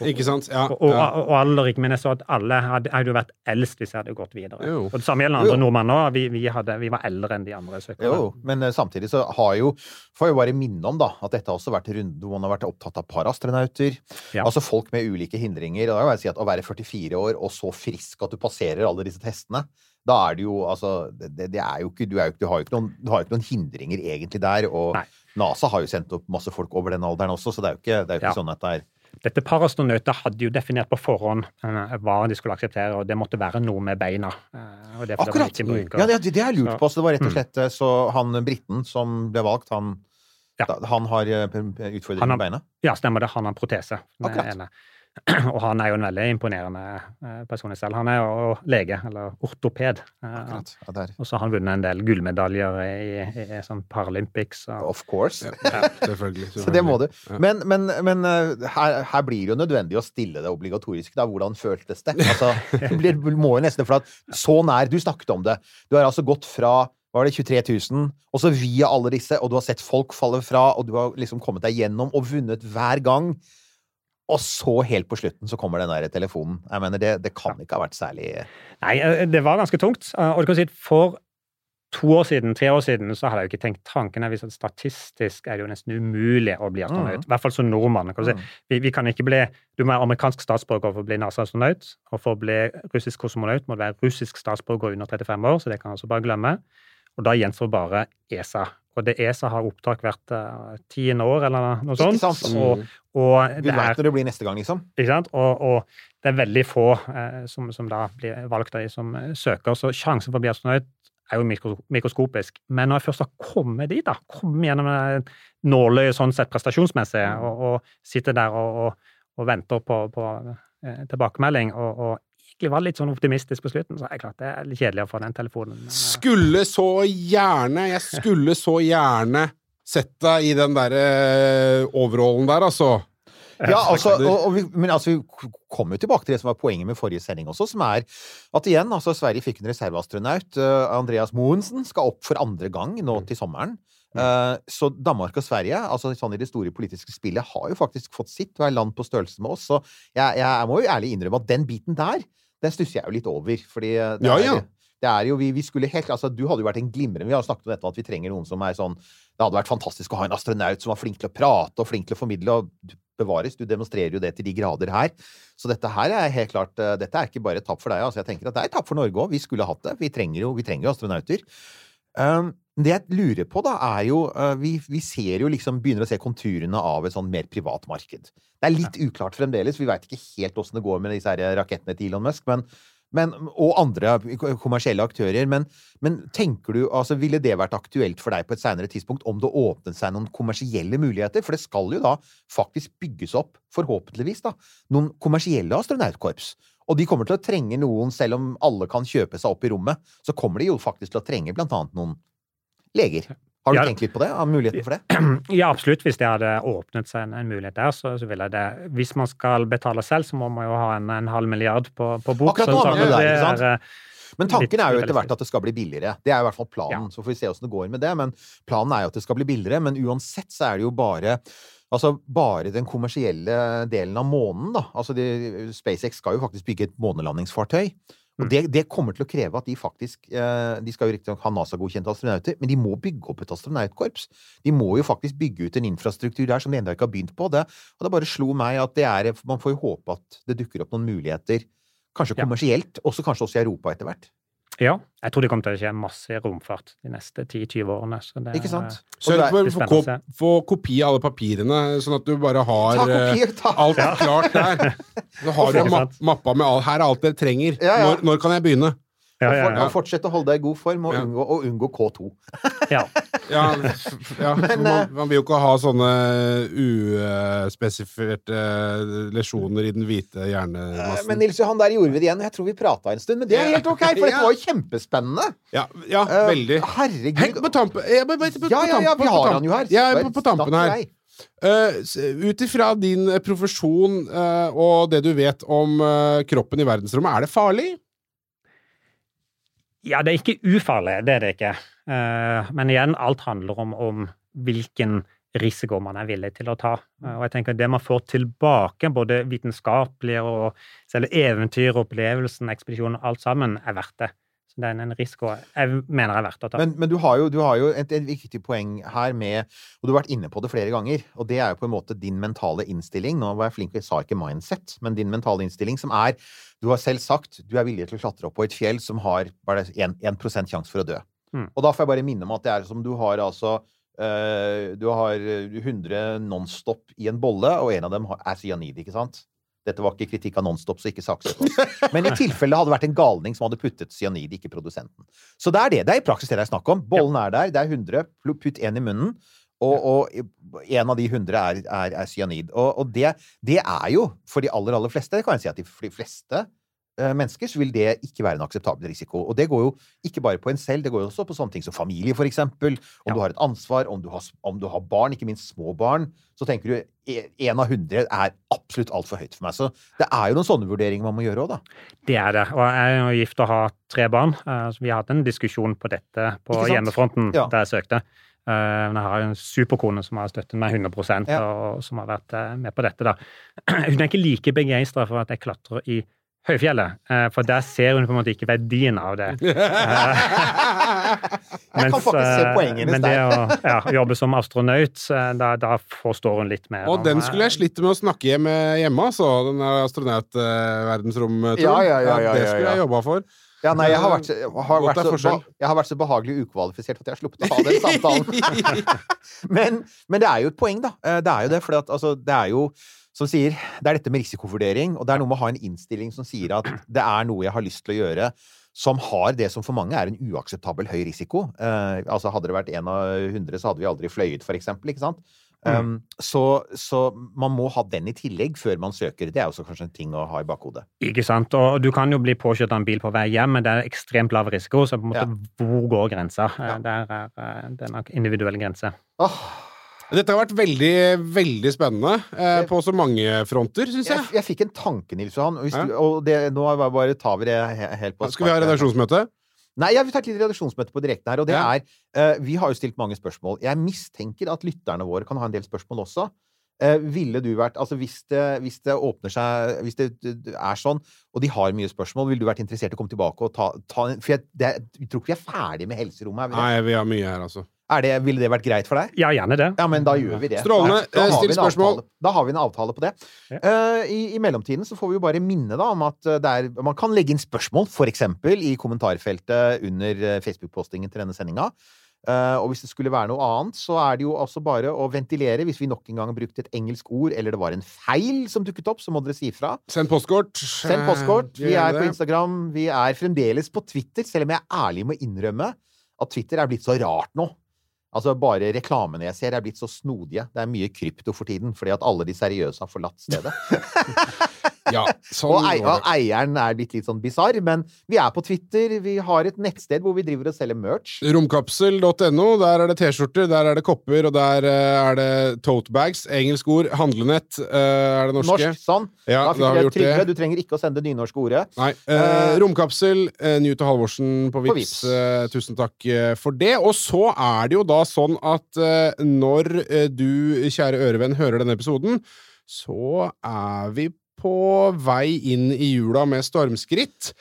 Ikke sant? Ja. Og, og, og aller ikke minst så at alle hadde, hadde jo vært eldst hvis jeg hadde gått videre. Jo. Og det samme gjelder andre nordmenn òg. Vi, vi, vi var eldre enn de andre søkerne. Jo, men eh, samtidig så har jo Får jeg jo bare minne om da, at dette har også vært runde hvor man har vært opptatt av parastronauter. Ja. Altså folk med ulike hindringer. Og da vil jeg si at å være 44 år og så frisk at du passerer alle disse testene, da er det jo altså det, det er jo ikke, du, er jo, du, har jo ikke noen, jo ikke noen hindringer egentlig der. Og Nei. NASA har jo sendt opp masse folk over den alderen også, så det er jo ikke, det er jo ikke Ja. sånn at det er Dette parastronauter hadde jo definert på forhånd eh, hva de skulle akseptere, og det måtte være noe med beina. Eh, det Akkurat! bruker- Ja, det, det er lurt på. Så det var rett og Mm. slett eh, Så han briten som ble valgt, han, Ja. han har utfordringer med beina? Ja, stemmer det. Han har protese. den Akkurat. Og han er jo en veldig imponerende eh, person selv. Han er jo lege, eller ortoped. Eh, Akkurat. Ja. Og så har han vunnet en del gullmedaljer i, i, i sånn Paralympics. Og, Of course. Selvfølgelig. Så det må du. Men, men, men eh, her, her blir det jo nødvendig å stille det obligatorisk. Da. Hvordan føltes det? Altså, det blir, må jo nesten, for at så nær Du snakket om det. Du har altså gått fra var det, 23 000, og så via alle disse, og du har sett folk falle fra, og du har liksom kommet deg gjennom og vunnet hver gang. Og så, helt på slutten, så kommer den der telefonen. Jeg mener, det, det kan ikke ha vært særlig Nei, eh, det var ganske tungt. Eh, Og du kan si at for to år siden, tre år siden, så hadde jeg jo ikke tenkt tanken. Hvis at statistisk er det jo nesten umulig å bli astronaut. I hvert fall som nordmann. Kan du, si. vi, vi kan ikke bli Du må være amerikansk statsborger for å bli NASA-astronaut. Og for å bli russisk kosmonaut må du være russisk statsborger under 35 år, så det kan jeg altså bare glemme. Og da gjenstår bare ESA. Og det ESA har opptak hvert uh, tiende år, eller noe Ikke sånt. sant? Og, og Vi det veit når det blir neste gang, liksom. ikke sant? Og, og det er veldig få eh, som, som da blir valgt av de som eh, søker, så sjansen for å bli astronaut er jo mikro, mikroskopisk. Men når jeg først har kommet dit, da, kommet gjennom det nåløyet sånn sett prestasjonsmessig, og, og sitter der og, og, og venter på, på eh, tilbakemelding, og, egentlig var litt sånn optimistisk på slutten, så er det klart det er litt kjedelig å få den telefonen. Men, eh, Skulle så gjerne Jeg skulle så gjerne sett deg i den derre overallen der, altså. Ja, altså, og, og vi, men altså, vi kommer jo tilbake til det som var poenget med forrige sending også, som er at igjen, altså Sverige fikk en reserveastronaut. eh, Andreas Moensen skal opp for andre gang nå til sommeren. Uh, så Danmark og Sverige, altså sånn i det store politiske spillet, har jo faktisk fått sitt og er land på størrelse med oss. Så jeg, jeg må jo ærlig innrømme at den biten der, den stusser jeg jo litt over. Fordi eh, det Ja, er, ja. det er jo, vi, vi skulle helt, altså Du hadde jo vært en glimrende Vi har snakket om dette at vi trenger noen som er sånn Det hadde vært fantastisk å ha en astronaut som var flink til å prate og flink til å formidle. og bevares. Du demonstrerer jo det til de grader her. Så dette her er helt klart eh, Dette er ikke bare et tap for deg. Altså, jeg tenker at det er et tap for Norge òg. Vi skulle hatt det. Vi trenger jo, vi trenger jo astronauter. Um, det jeg lurer på, da, er jo uh, vi, vi ser jo liksom Begynner å se konturene av et sånn mer privat marked. Det er litt uklart fremdeles. Vi veit ikke helt åssen det går med disse her rakettene til Elon Musk, men, men, og andre kommersielle aktører. Men, men tenker du, altså ville det vært aktuelt for deg på et senere tidspunkt om det åpnet seg noen kommersielle muligheter? For det skal jo da faktisk bygges opp, forhåpentligvis, da, noen kommersielle astronautkorps. Og de kommer til å trenge noen, selv om alle kan kjøpe seg opp i rommet, så kommer de jo faktisk til å trenge blant annet noen leger. Har du Ja. tenkt litt på det? Av muligheten for det? Ja, absolutt. Hvis det hadde åpnet seg en, en mulighet der, så, så ville det Hvis man skal betale selv, så må man jo ha en, en halv milliard på, på bok. Akkurat nå har man det der, ikke sant? eh, Men tanken er jo etter hvert at det skal bli billigere. Det er i hvert fall planen. Så får vi se åssen det går med det. Men planen er jo at det skal bli billigere. Men uansett så er det jo bare Altså bare den kommersielle delen av månen, da. Altså de, SpaceX skal jo faktisk bygge et månelandingsfartøy. Og det, det kommer til å kreve at de faktisk eh, De skal jo riktignok ha NASA-godkjente astronauter, men de må bygge opp et astronautkorps. De må jo faktisk bygge ut en infrastruktur der som de ennå ikke har begynt på. Det, og det bare slo meg at det er Man får jo håpe at det dukker opp noen muligheter. Kanskje kommersielt, også kanskje også i Europa etter hvert. Ja, jeg tror det kommer til å skje masse romfart de neste 10-20 årene. Så det, Ikke sant? er- Sørg det er- for å få kop- få kopi av alle papirene, sånn at du bare har Ta kopier! Ta. alt klart der. Så har du ma mappa med alt. Her er alt dere trenger. Ja, ja. Når, når kan jeg begynne? Ja, ja, ja. og Fortsett å holde deg i god form og unngå, og unngå K2. ja. Ja, ja Men, man, man vil jo ikke ha sånne uspesifiserte lesjoner i den hvite Eh, hjernemassen. Men Nils Johan, der gjorde vi det igjen. Jeg tror vi prata en stund, men det er helt ok, for dette var jo kjempespennende. ja, ja, Eh, veldig. Herregud. Heng på tampen ja, bare- bare- på- Ja, ja, ja, vi har han jo her. Ja, på, på tampen her. Eh, s- Ut ifra din eh, profesjon uh, og det du vet om uh, kroppen i verdensrommet, er det farlig? Ja, det er ikke ufarlig, det er det ikke. Eh, Men igjen, alt handler om, om hvilken risiko man er villig til å ta. Eh, Og jeg tenker Det man får tilbake, både vitenskapelig og selve eventyropplevelsen, ekspedisjonen, alt sammen, er verdt det. Så det er en risiko jeg mener er verdt å ta. Men, men du har jo, du har jo et, et viktig poeng her med Og du har vært inne på det flere ganger, og det er jo på en måte din mentale innstilling. Nå var jeg flink, jeg sa ikke mindset, men din mentale innstilling, som er Du har selv sagt du er villig til å klatre opp på et fjell som har bare 1, 1 sjanse for å dø. Mm. Og da får jeg bare minne om at det er som du har altså eh, Du har 100 Nonstop i en bolle, og en av dem er cyanid, ikke sant? Dette var ikke kritikk av Nonstop, så ikke saksøk. Men i tilfelle det hadde vært en galning som hadde puttet cyanid, ikke produsenten. Så det er det. Det er i praksis det det er snakk om. Bollen er der, det er 100, putt én i munnen. Og, og en av de hundre er, er, er cyanid. Og, og det, det er jo, for de aller, aller fleste, kan jeg si at de, fleste mennesker, så vil det ikke være en akseptabel risiko. Og det går jo ikke bare på en selv, det går jo også på sånne ting som familie, eksempel. Om Ja. du har et ansvar, om du har, om du har barn, ikke minst små barn, så tenker du én av hundre er absolutt altfor høyt for meg. Så det er jo noen sånne vurderinger man må gjøre òg, da. Det er det. Og jeg er jo gift og har tre barn. eh, Så vi har hatt en diskusjon på dette på hjemmefronten Ja. der jeg søkte. Eh, Men jeg har en superkone som har støttet meg 100 Ja. og som har vært eh, med på dette. da. Hun er ikke like begeistra for at jeg klatrer i høyfjellet, eh, for der ser hun på en måte ikke verdien av det. Jeg kan faktisk se eh, poenget hennes men det å ja, jobbe som astronaut, eh, da, da forstår hun litt mer. Og den eh, skulle jeg slitt med å snakke hjem hjemme, altså. Den astronautverdensrom-turen. Ja, ja, ja, ja, det skulle jeg jobba for. Ja, nei, jeg har vært, har vært, så, jeg har vært så behagelig ukvalifisert at jeg har sluppet å ha den samtalen. men, men det er jo et poeng, da. Eh, Det er jo det, for altså, det er jo som sier, det er dette med risikovurdering, og det er noe med å ha en innstilling som sier at det er noe jeg har lyst til å gjøre, som har det som for mange er en uakseptabel høy risiko. Eh, altså Hadde det vært en av hundre, så hadde vi aldri fløyet, for eksempel. Ikke sant? Um, så, så man må ha den i tillegg før man søker. Det er også kanskje en ting å ha i bakhodet. Ikke sant. Og du kan jo bli påkjørt av en bil på vei hjem, men det er ekstremt lav risiko. Så på en måte, hvor går grensa? Eh, Ja. Der er eh, det er nok individuell grense. Åh, Dette har vært veldig, veldig spennende eh, på så mange fronter, syns jeg, jeg. jeg fikk en tanke, Nils Johan. Og, Ja. og det, nå bare- tar vi det helt på Skal vi ha redaksjonsmøte? Nei, jeg vil ta et lite redaksjonsmøte på direkten her. Og det Ja. er eh, Vi har jo stilt mange spørsmål. Jeg mistenker at lytterne våre kan ha en del spørsmål også. Eh, ville du vært Altså hvis det, hvis det åpner seg Hvis det er sånn, og de har mye spørsmål, ville du vært interessert i å komme tilbake og ta, ta For jeg, det, jeg tror ikke vi er ferdig med helserommet. Er vi? Nei, vi har mye her, altså. Er det, ville det vært greit for deg? Ja, gjerne det. Ja, men da gjør vi det. Strålende. Eh, still spørsmål. Da har vi en avtale på det. Ja. Uh, i, I mellomtiden så får vi jo bare minne da om at eh, det er, man kan legge inn spørsmål, for eksempel i kommentarfeltet under Facebook-postingen til denne sendinga. Uh, og hvis det skulle være noe annet, så er det jo altså bare å ventilere hvis vi nok en gang har brukt et engelsk ord, eller det var en feil som dukket opp, så må dere si ifra. Send postkort. Send postkort. Vi er på. Instagram. Vi er fremdeles på Twitter, selv om jeg ærlig må innrømme at Twitter er blitt så rart nå. Altså Bare reklamene jeg ser, er blitt så snodige. Det er mye krypto for tiden, fordi at alle de seriøse har forlatt stedet. Ja, sånn og, ei, og eieren er litt, litt sånn bisarr. Men vi er på Twitter. Vi har et nettsted hvor vi driver og selger merch. Romkapsel.no, der er det T-skjorter, der er det kopper, og der eh, er det totebags. Engelsk ord. Handlenett eh, er det norske. Norsk, sånn. Ja, da da har vi gjort Trygve. det. Du trenger ikke å sende det nynorske ordet. Nei. Eh, Eh, romkapsel, eh, Newt og Halvorsen på På Vips. Eh, tusen takk for det. Og så er det jo da sånn at når du, kjære ørevenn, hører denne episoden, så er vi på vei inn i jula med stormskritt.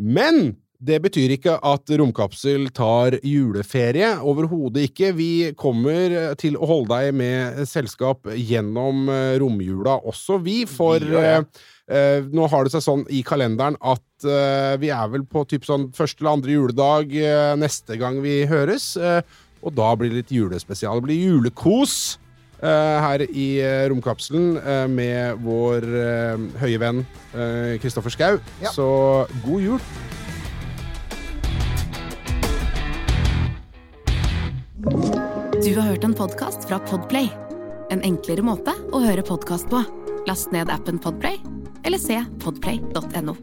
Men det betyr ikke at Romkapsel tar juleferie. Overhodet ikke. Vi kommer til å holde deg med selskap gjennom eh, romjula også, vi. For ja, ja. eh, eh, nå har det seg sånn i kalenderen at eh, vi er vel på typ sånn første eller andre juledag eh, neste gang vi høres. eh, og da blir det litt julespesial. Det blir julekos eh, her i eh, Romkapselen eh, med vår eh, høye venn eh, Kristoffer Schau. Ja. Så god jul! Du har hørt en podkast fra Podplay. En enklere måte å høre podkast på. Last ned appen Podplay, eller se podplay.no.